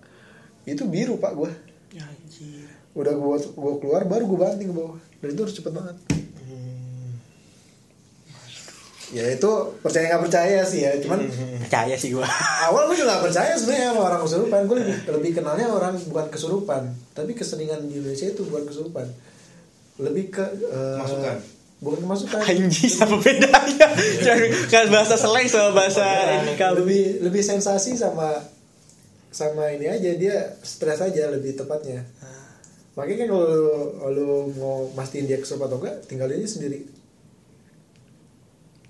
Itu biru pak gue Anjir. Udah gue gue keluar baru gue banting ke bawah. Dan itu harus cepet banget. Ya itu percaya nggak percaya sih ya cuman (laughs) percaya sih gue awal gue juga gak percaya sebenarnya sama orang kesurupan. Gue lebih lebih kenalnya orang bukan kesurupan tapi keseringan di Indonesia itu bukan kesurupan. Lebih ke eh, Kemasukan. bukan kemasukan Anjir apa bedanya? Kan bahasa slang sama bahasa ini kamu lebih lebih sensasi sama sama ini aja. Dia stres aja lebih tepatnya makanya kan kalau lu- mau mastiin dia kesurupan atau enggak tinggal aja sendiri.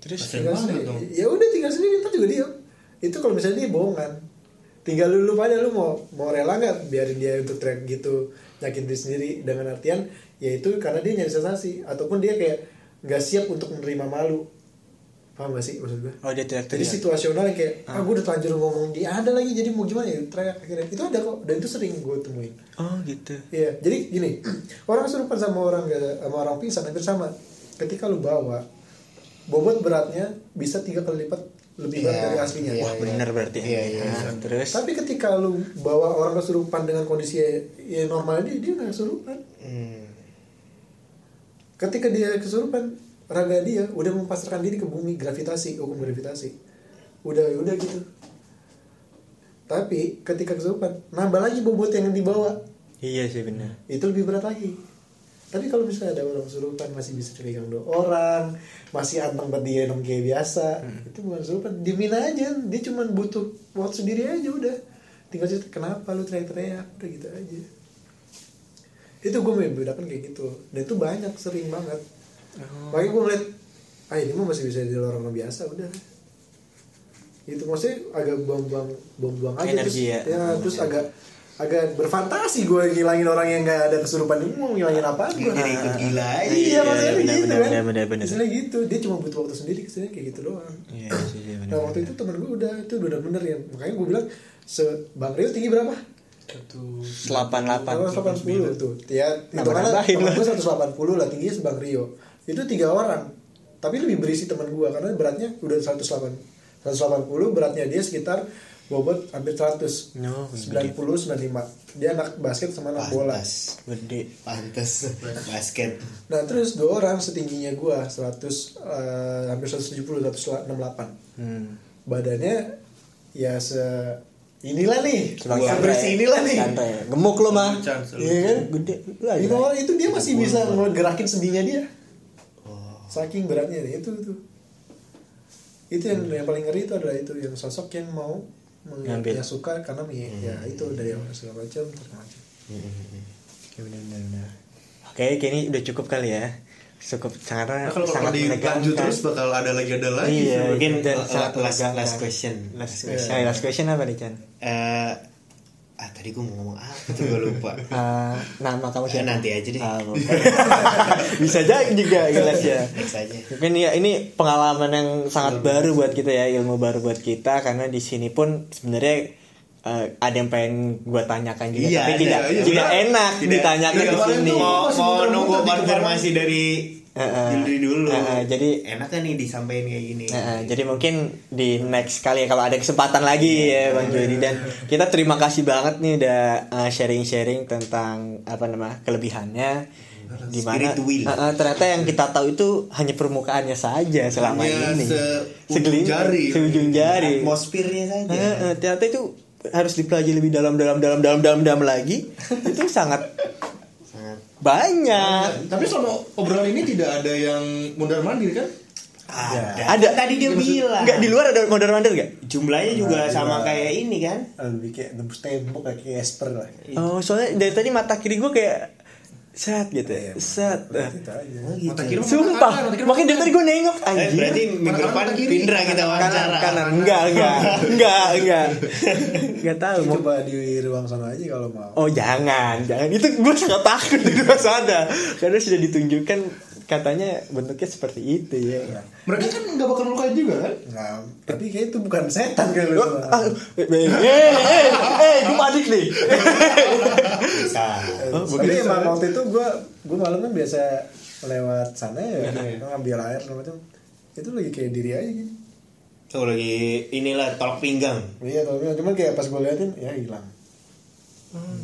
Terus? Tinggal sendiri. dong. ya udah tinggal sendiri ntar juga diam itu kalau misalnya dia bohongan. Tinggal lu, lu pada lu mau mau rela nggak biarin dia untuk track gitu nyakitin diri sendiri dengan artian yaitu karena dia nyari sensasi. Ataupun dia kayak nggak siap untuk menerima malu paham gak sih maksud gue oh dia tidak jadi teriak situasional yang kayak ah gue udah terlanjur ngomong dia ada lagi jadi mau gimana ya teriak akhirnya itu ada kok dan itu sering gue temuin oh gitu Iya, jadi gini, (clears throat) orang kesurupan sama orang sama orang pingsan hampir sama. Ketika lu bawa, bobot beratnya bisa tiga kali lipat lebih berat Iya, dari aslinya. iya, wah bener berarti Iya, iya. Nah, terus Tapi ketika lu bawa orang kesurupan dengan kondisi ya normal dia, dia nggak kesurupan. Hmm. Ketika dia kesurupan, raga dia udah mempasrahkan diri ke bumi gravitasi, hukum gravitasi. Udah, udah gitu. Tapi ketika kesurupan, nambah lagi bobot yang dibawa. iya sih bener itu lebih berat lagi. Tapi kalau misalnya ada orang kesurupan masih bisa dipegang dua orang masih anteng berdiam kayak biasa itu bukan kesurupan. Dimin aja dia cuma butuh waktu sendiri aja udah. Tinggal cerita kenapa lu teriak-teriak? Udah gitu aja. Itu gue membedakan kayak gitu. Dan itu banyak sering banget makanya gue ngeliat ah ini mah masih bisa jadi orang biasa udah. Itu maksudnya agak buang-buang buang-buang aja Energi terus, ya. terus agak agak berfantasi gue ngilangin orang yang gak ada kesurupan ini mau ngilangin apa gue Jadi ikut gila aja. iya Iya, maksudnya benar, gitu benar, kan. benar, benar, benar. Misalnya gitu dia cuma butuh waktu sendiri ke sini kayak gitu doang. Iya sih iya, bener nah waktu itu temen gue udah itu udah bener ya makanya gue bilang se bang Rio tinggi berapa? Delapan delapan 180 tuh. Ya itu karena Nambah-nambahin temen lah. gue 180 lah tingginya sebang Rio itu tiga orang tapi lebih berisi teman gue karena beratnya udah 108 180 beratnya dia sekitar bobot hampir 100 No, 90 95 dia anak basket sama anak bola Pantas. gede Pantas basket. nah terus dua orang setingginya gue 100 eh, hampir 170 168 hmm. badannya ya se inilah nih santai. inilah nih santai gemuk lo mah. Iya kan? gede Lima orang itu dia masih bisa ngegerakin sendinya dia. Saking beratnya nih itu itu. Itu yang yang paling ngeri itu adalah itu yang sosok yang mau meng- Ngambil. yang suka karena mi- ya itu dari awal segala macam macam. Ya, benar benar benar. Oke, kayaknya udah cukup kali ya. Cukup karena Nah, kalau kalau sangat dilanjut terus bakal ada lagi ada lagi. Iya, Mungkin dan sangat last- last question. Last question. Eh, last question apa nih Chan? Eh, ah tadi gue mau ngomong apa tuh gue lupa. Eh, (laughs) nama kamu Eh, siapa? nanti aja deh. Ah, boleh. (laughs) (laughs) Bisa jadi juga jelas ya. Next aja. Mungkin ya ini pengalaman yang sangat baru buat kita ya, ilmu baru buat kita karena di sini pun sebenarnya eh, ada yang pengen gue tanyakan juga, Iya, tapi ada, tidak iya. tidak enak Tidak- ditanyakan tidak di sini. tuh Mau mau nunggu konfirmasi dari Yuldi dulu. Heeh, jadi enak kan nih disampaikan kayak gini. Nah, jadi mungkin di next kali ya kalau ada kesempatan lagi ya Bang Jody dan kita terima kasih banget nih udah uh, sharing-sharing tentang apa nama kelebihannya di mana uh, uh, ternyata yang kita tahu itu hanya permukaannya saja selama Hanya ini Segelintir, jari. seujung jari Atmosfernya saja. Uh, uh, ternyata itu harus dipelajari lebih dalam dalam dalam dalam dalam dalam lagi (laughs) itu Sangat banyak Tapi selama obrolan ini tidak ada yang mundar mandir kan? Ada. Ada. Tadi dia bilang. Enggak di luar ada mondar mandir enggak? Jumlahnya juga Nah, sama iya. kayak ini kan. lebih kayak tembok kayak Esper lah Oh, soalnya dari tadi mata kiri gue kayak set gitu ya. Iya, Set. Aja. Oh, gitu. Kiri Sumpah, makanya dari tadi gue nengok Eh, anjing. berarti minggu Kanan, depan. Pindra kita kanan wawancara. kanan enggak enggak (laughs) enggak enggak enggak tahu mau coba di ruang sana aja kalau mau oh jangan jangan itu gue sangat takut di luar sana karena sudah ditunjukkan katanya bentuknya seperti itu ya Mereka kan nggak bakal melukai juga kan? Nah, tapi kayak itu bukan setan kali lu. Ah, eh eh eh eh gue panik nih Bisa. Oh, Tapi emang waktu itu gue gue malam kan biasa lewat sana ya, ngambil air segala macam. Itu lagi kayak diri aja gitu. Tuh lagi inilah tolak pinggang. Iya, tapi cuman kayak pas gue liatin ya hilang.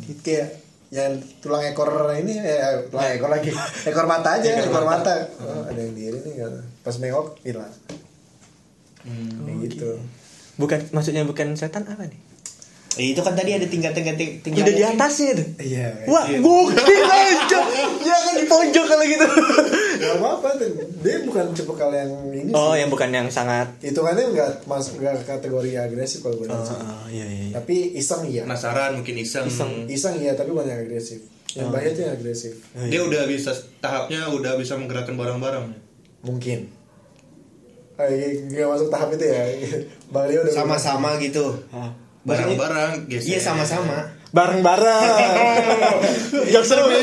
Gitu kayak yang tulang ekor ini eh tulang ekor lagi. Ekor mata aja ekor, mata. oh, ada yang diri nih pas nengok hilang. Kayak gitu. Bukan maksudnya bukan setan apa nih itu kan tadi ada tingkat-tingkat tingkat. udah di atasnya tuh iya wah gokil aja ya kan di pojok kalau gitu Gak apa-apa dia bukan tipe yang ini oh sih. yang bukan yang sangat hitungannya nggak masuk nggak kategori agresif kalau gue sih. oh iya iya iya. tapi iseng iya Penasaran mungkin iseng. iseng iya tapi bukan yang agresif yang bahaya tuh yang agresif Dia udah bisa tahapnya udah bisa menggerakkan barang-barang. mungkin Eh, nggak masuk tahap itu ya (laughs) bang Leo udah sama-sama gitu. Hah. Barang-barang. Iya sama-sama. bareng-bareng (laughs) jokes seru untung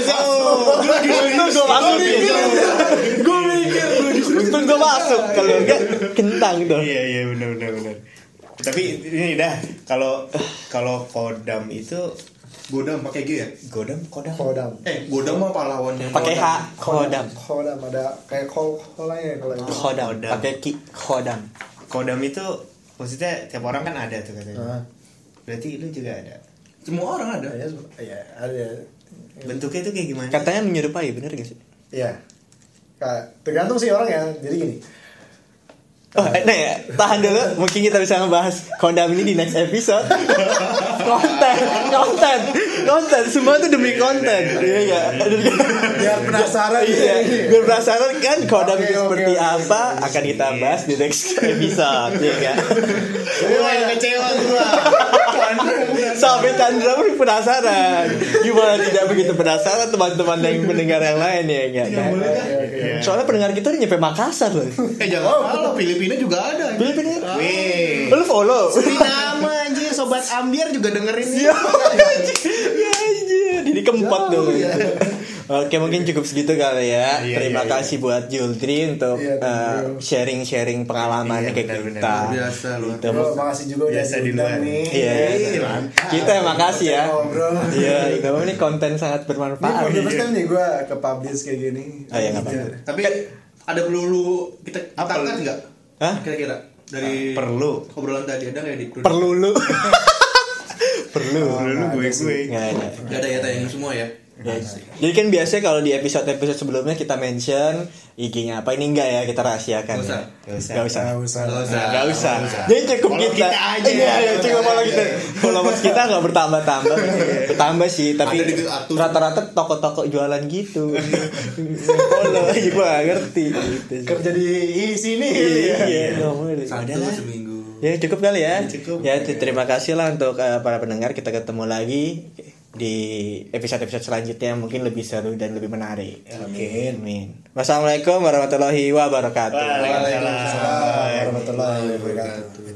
gue masuk gue mikir untung gue masuk kalau enggak kentang tuh Iya iya benar benar benar. Tapi ini dah kalau kalau kodam itu Godam pakai G ya? godam kodam. kodam Eh, Godam mah pahlawannya. pakai H Kodam. kodam kodam ada kayak kol kolanya kalau Kodam. pakai ki kodam Kodam itu maksudnya tiap orang kan ada tuh katanya. Ah. Berarti lu juga ada. Semua orang ada. ya ya ada Bentuknya itu kayak gimana? katanya menyerupai bener gak sih Iya. Kayak tergantung sih orang ya. Jadi gini. Oh, nah ya, tahan dulu. Mungkin kita bisa ngebahas kodam ini di next episode. (laughs) konten, konten, konten. Semua itu demi konten. Iya nggak? Biar penasaran Iya, biar penasaran kan kodam Oke, itu seperti oke. apa akan kita bahas di next episode, ya nggak? Gua yang kecewa gua. (laughs) Sampai Chandra pun penasaran. Gimana tidak begitu penasaran teman-teman yang mendengar yang lain ya nggak? kan? Oke, oke. Soalnya pendengar kita udah nyampe Makassar loh. Eh, jangan salah, Filipina juga ada. Filipina. Wih. Lu follow. Di nama anjir sobat ambiar juga dengerin Ya anjir, jadi keempat dong. Oke mungkin cukup segitu kali ya. Iya, Terima iya, kasih buat Juldri untuk Iya, thank uh, sharing-sharing pengalamannya Iya, ke benar-benar. kita. Luar biasa, Gitu. Bro, makasih juga udah Biasa di diundang luar. nih. Iya, Ih, mantap. kita yang makasih ya. Ngobrol. Iya, kamu ini konten sangat Ini bermanfaat. the first time nih gue ke publish kayak gini. Oh, iya. Tapi ada perlu lu kita Apa apa lu? Hah? Kira-kira dari Perlu. obrolan tadi ada nggak di Perlu lu. (laughs) Perlu. Dulu gue gue. Nggak ada. Gak ada ya tayang semua ya. Ya, Jadi kan biasanya kalau di episode-episode sebelumnya kita mention IG-nya apa ini enggak ya kita rahasiakan. Nggak usah. Ya? Nggak usah. Nggak usah. Nggak usah. Nggak usah. Usah. Jadi cukup Follow kita. kita aja. Iya, iya, cukup follow kita. (laughs) Followers kita nggak bertambah-tambah. Bertambah sih, tapi rata-rata toko-toko jualan gitu. follow aja (laughs) gua nggak ngerti. Gitu. Kerja di sini. Iya, ya. iya. Satu seminggu. Ya cukup kali ya. Cukup. Ya terima kasih lah untuk eh, para pendengar kita ketemu lagi di episode-episode selanjutnya mungkin lebih seru dan lebih menarik. Amin. Amin. Wassalamualaikum warahmatullahi wabarakatuh. Waalaikumsalam. Waalaikumsalam warahmatullahi wabarakatuh.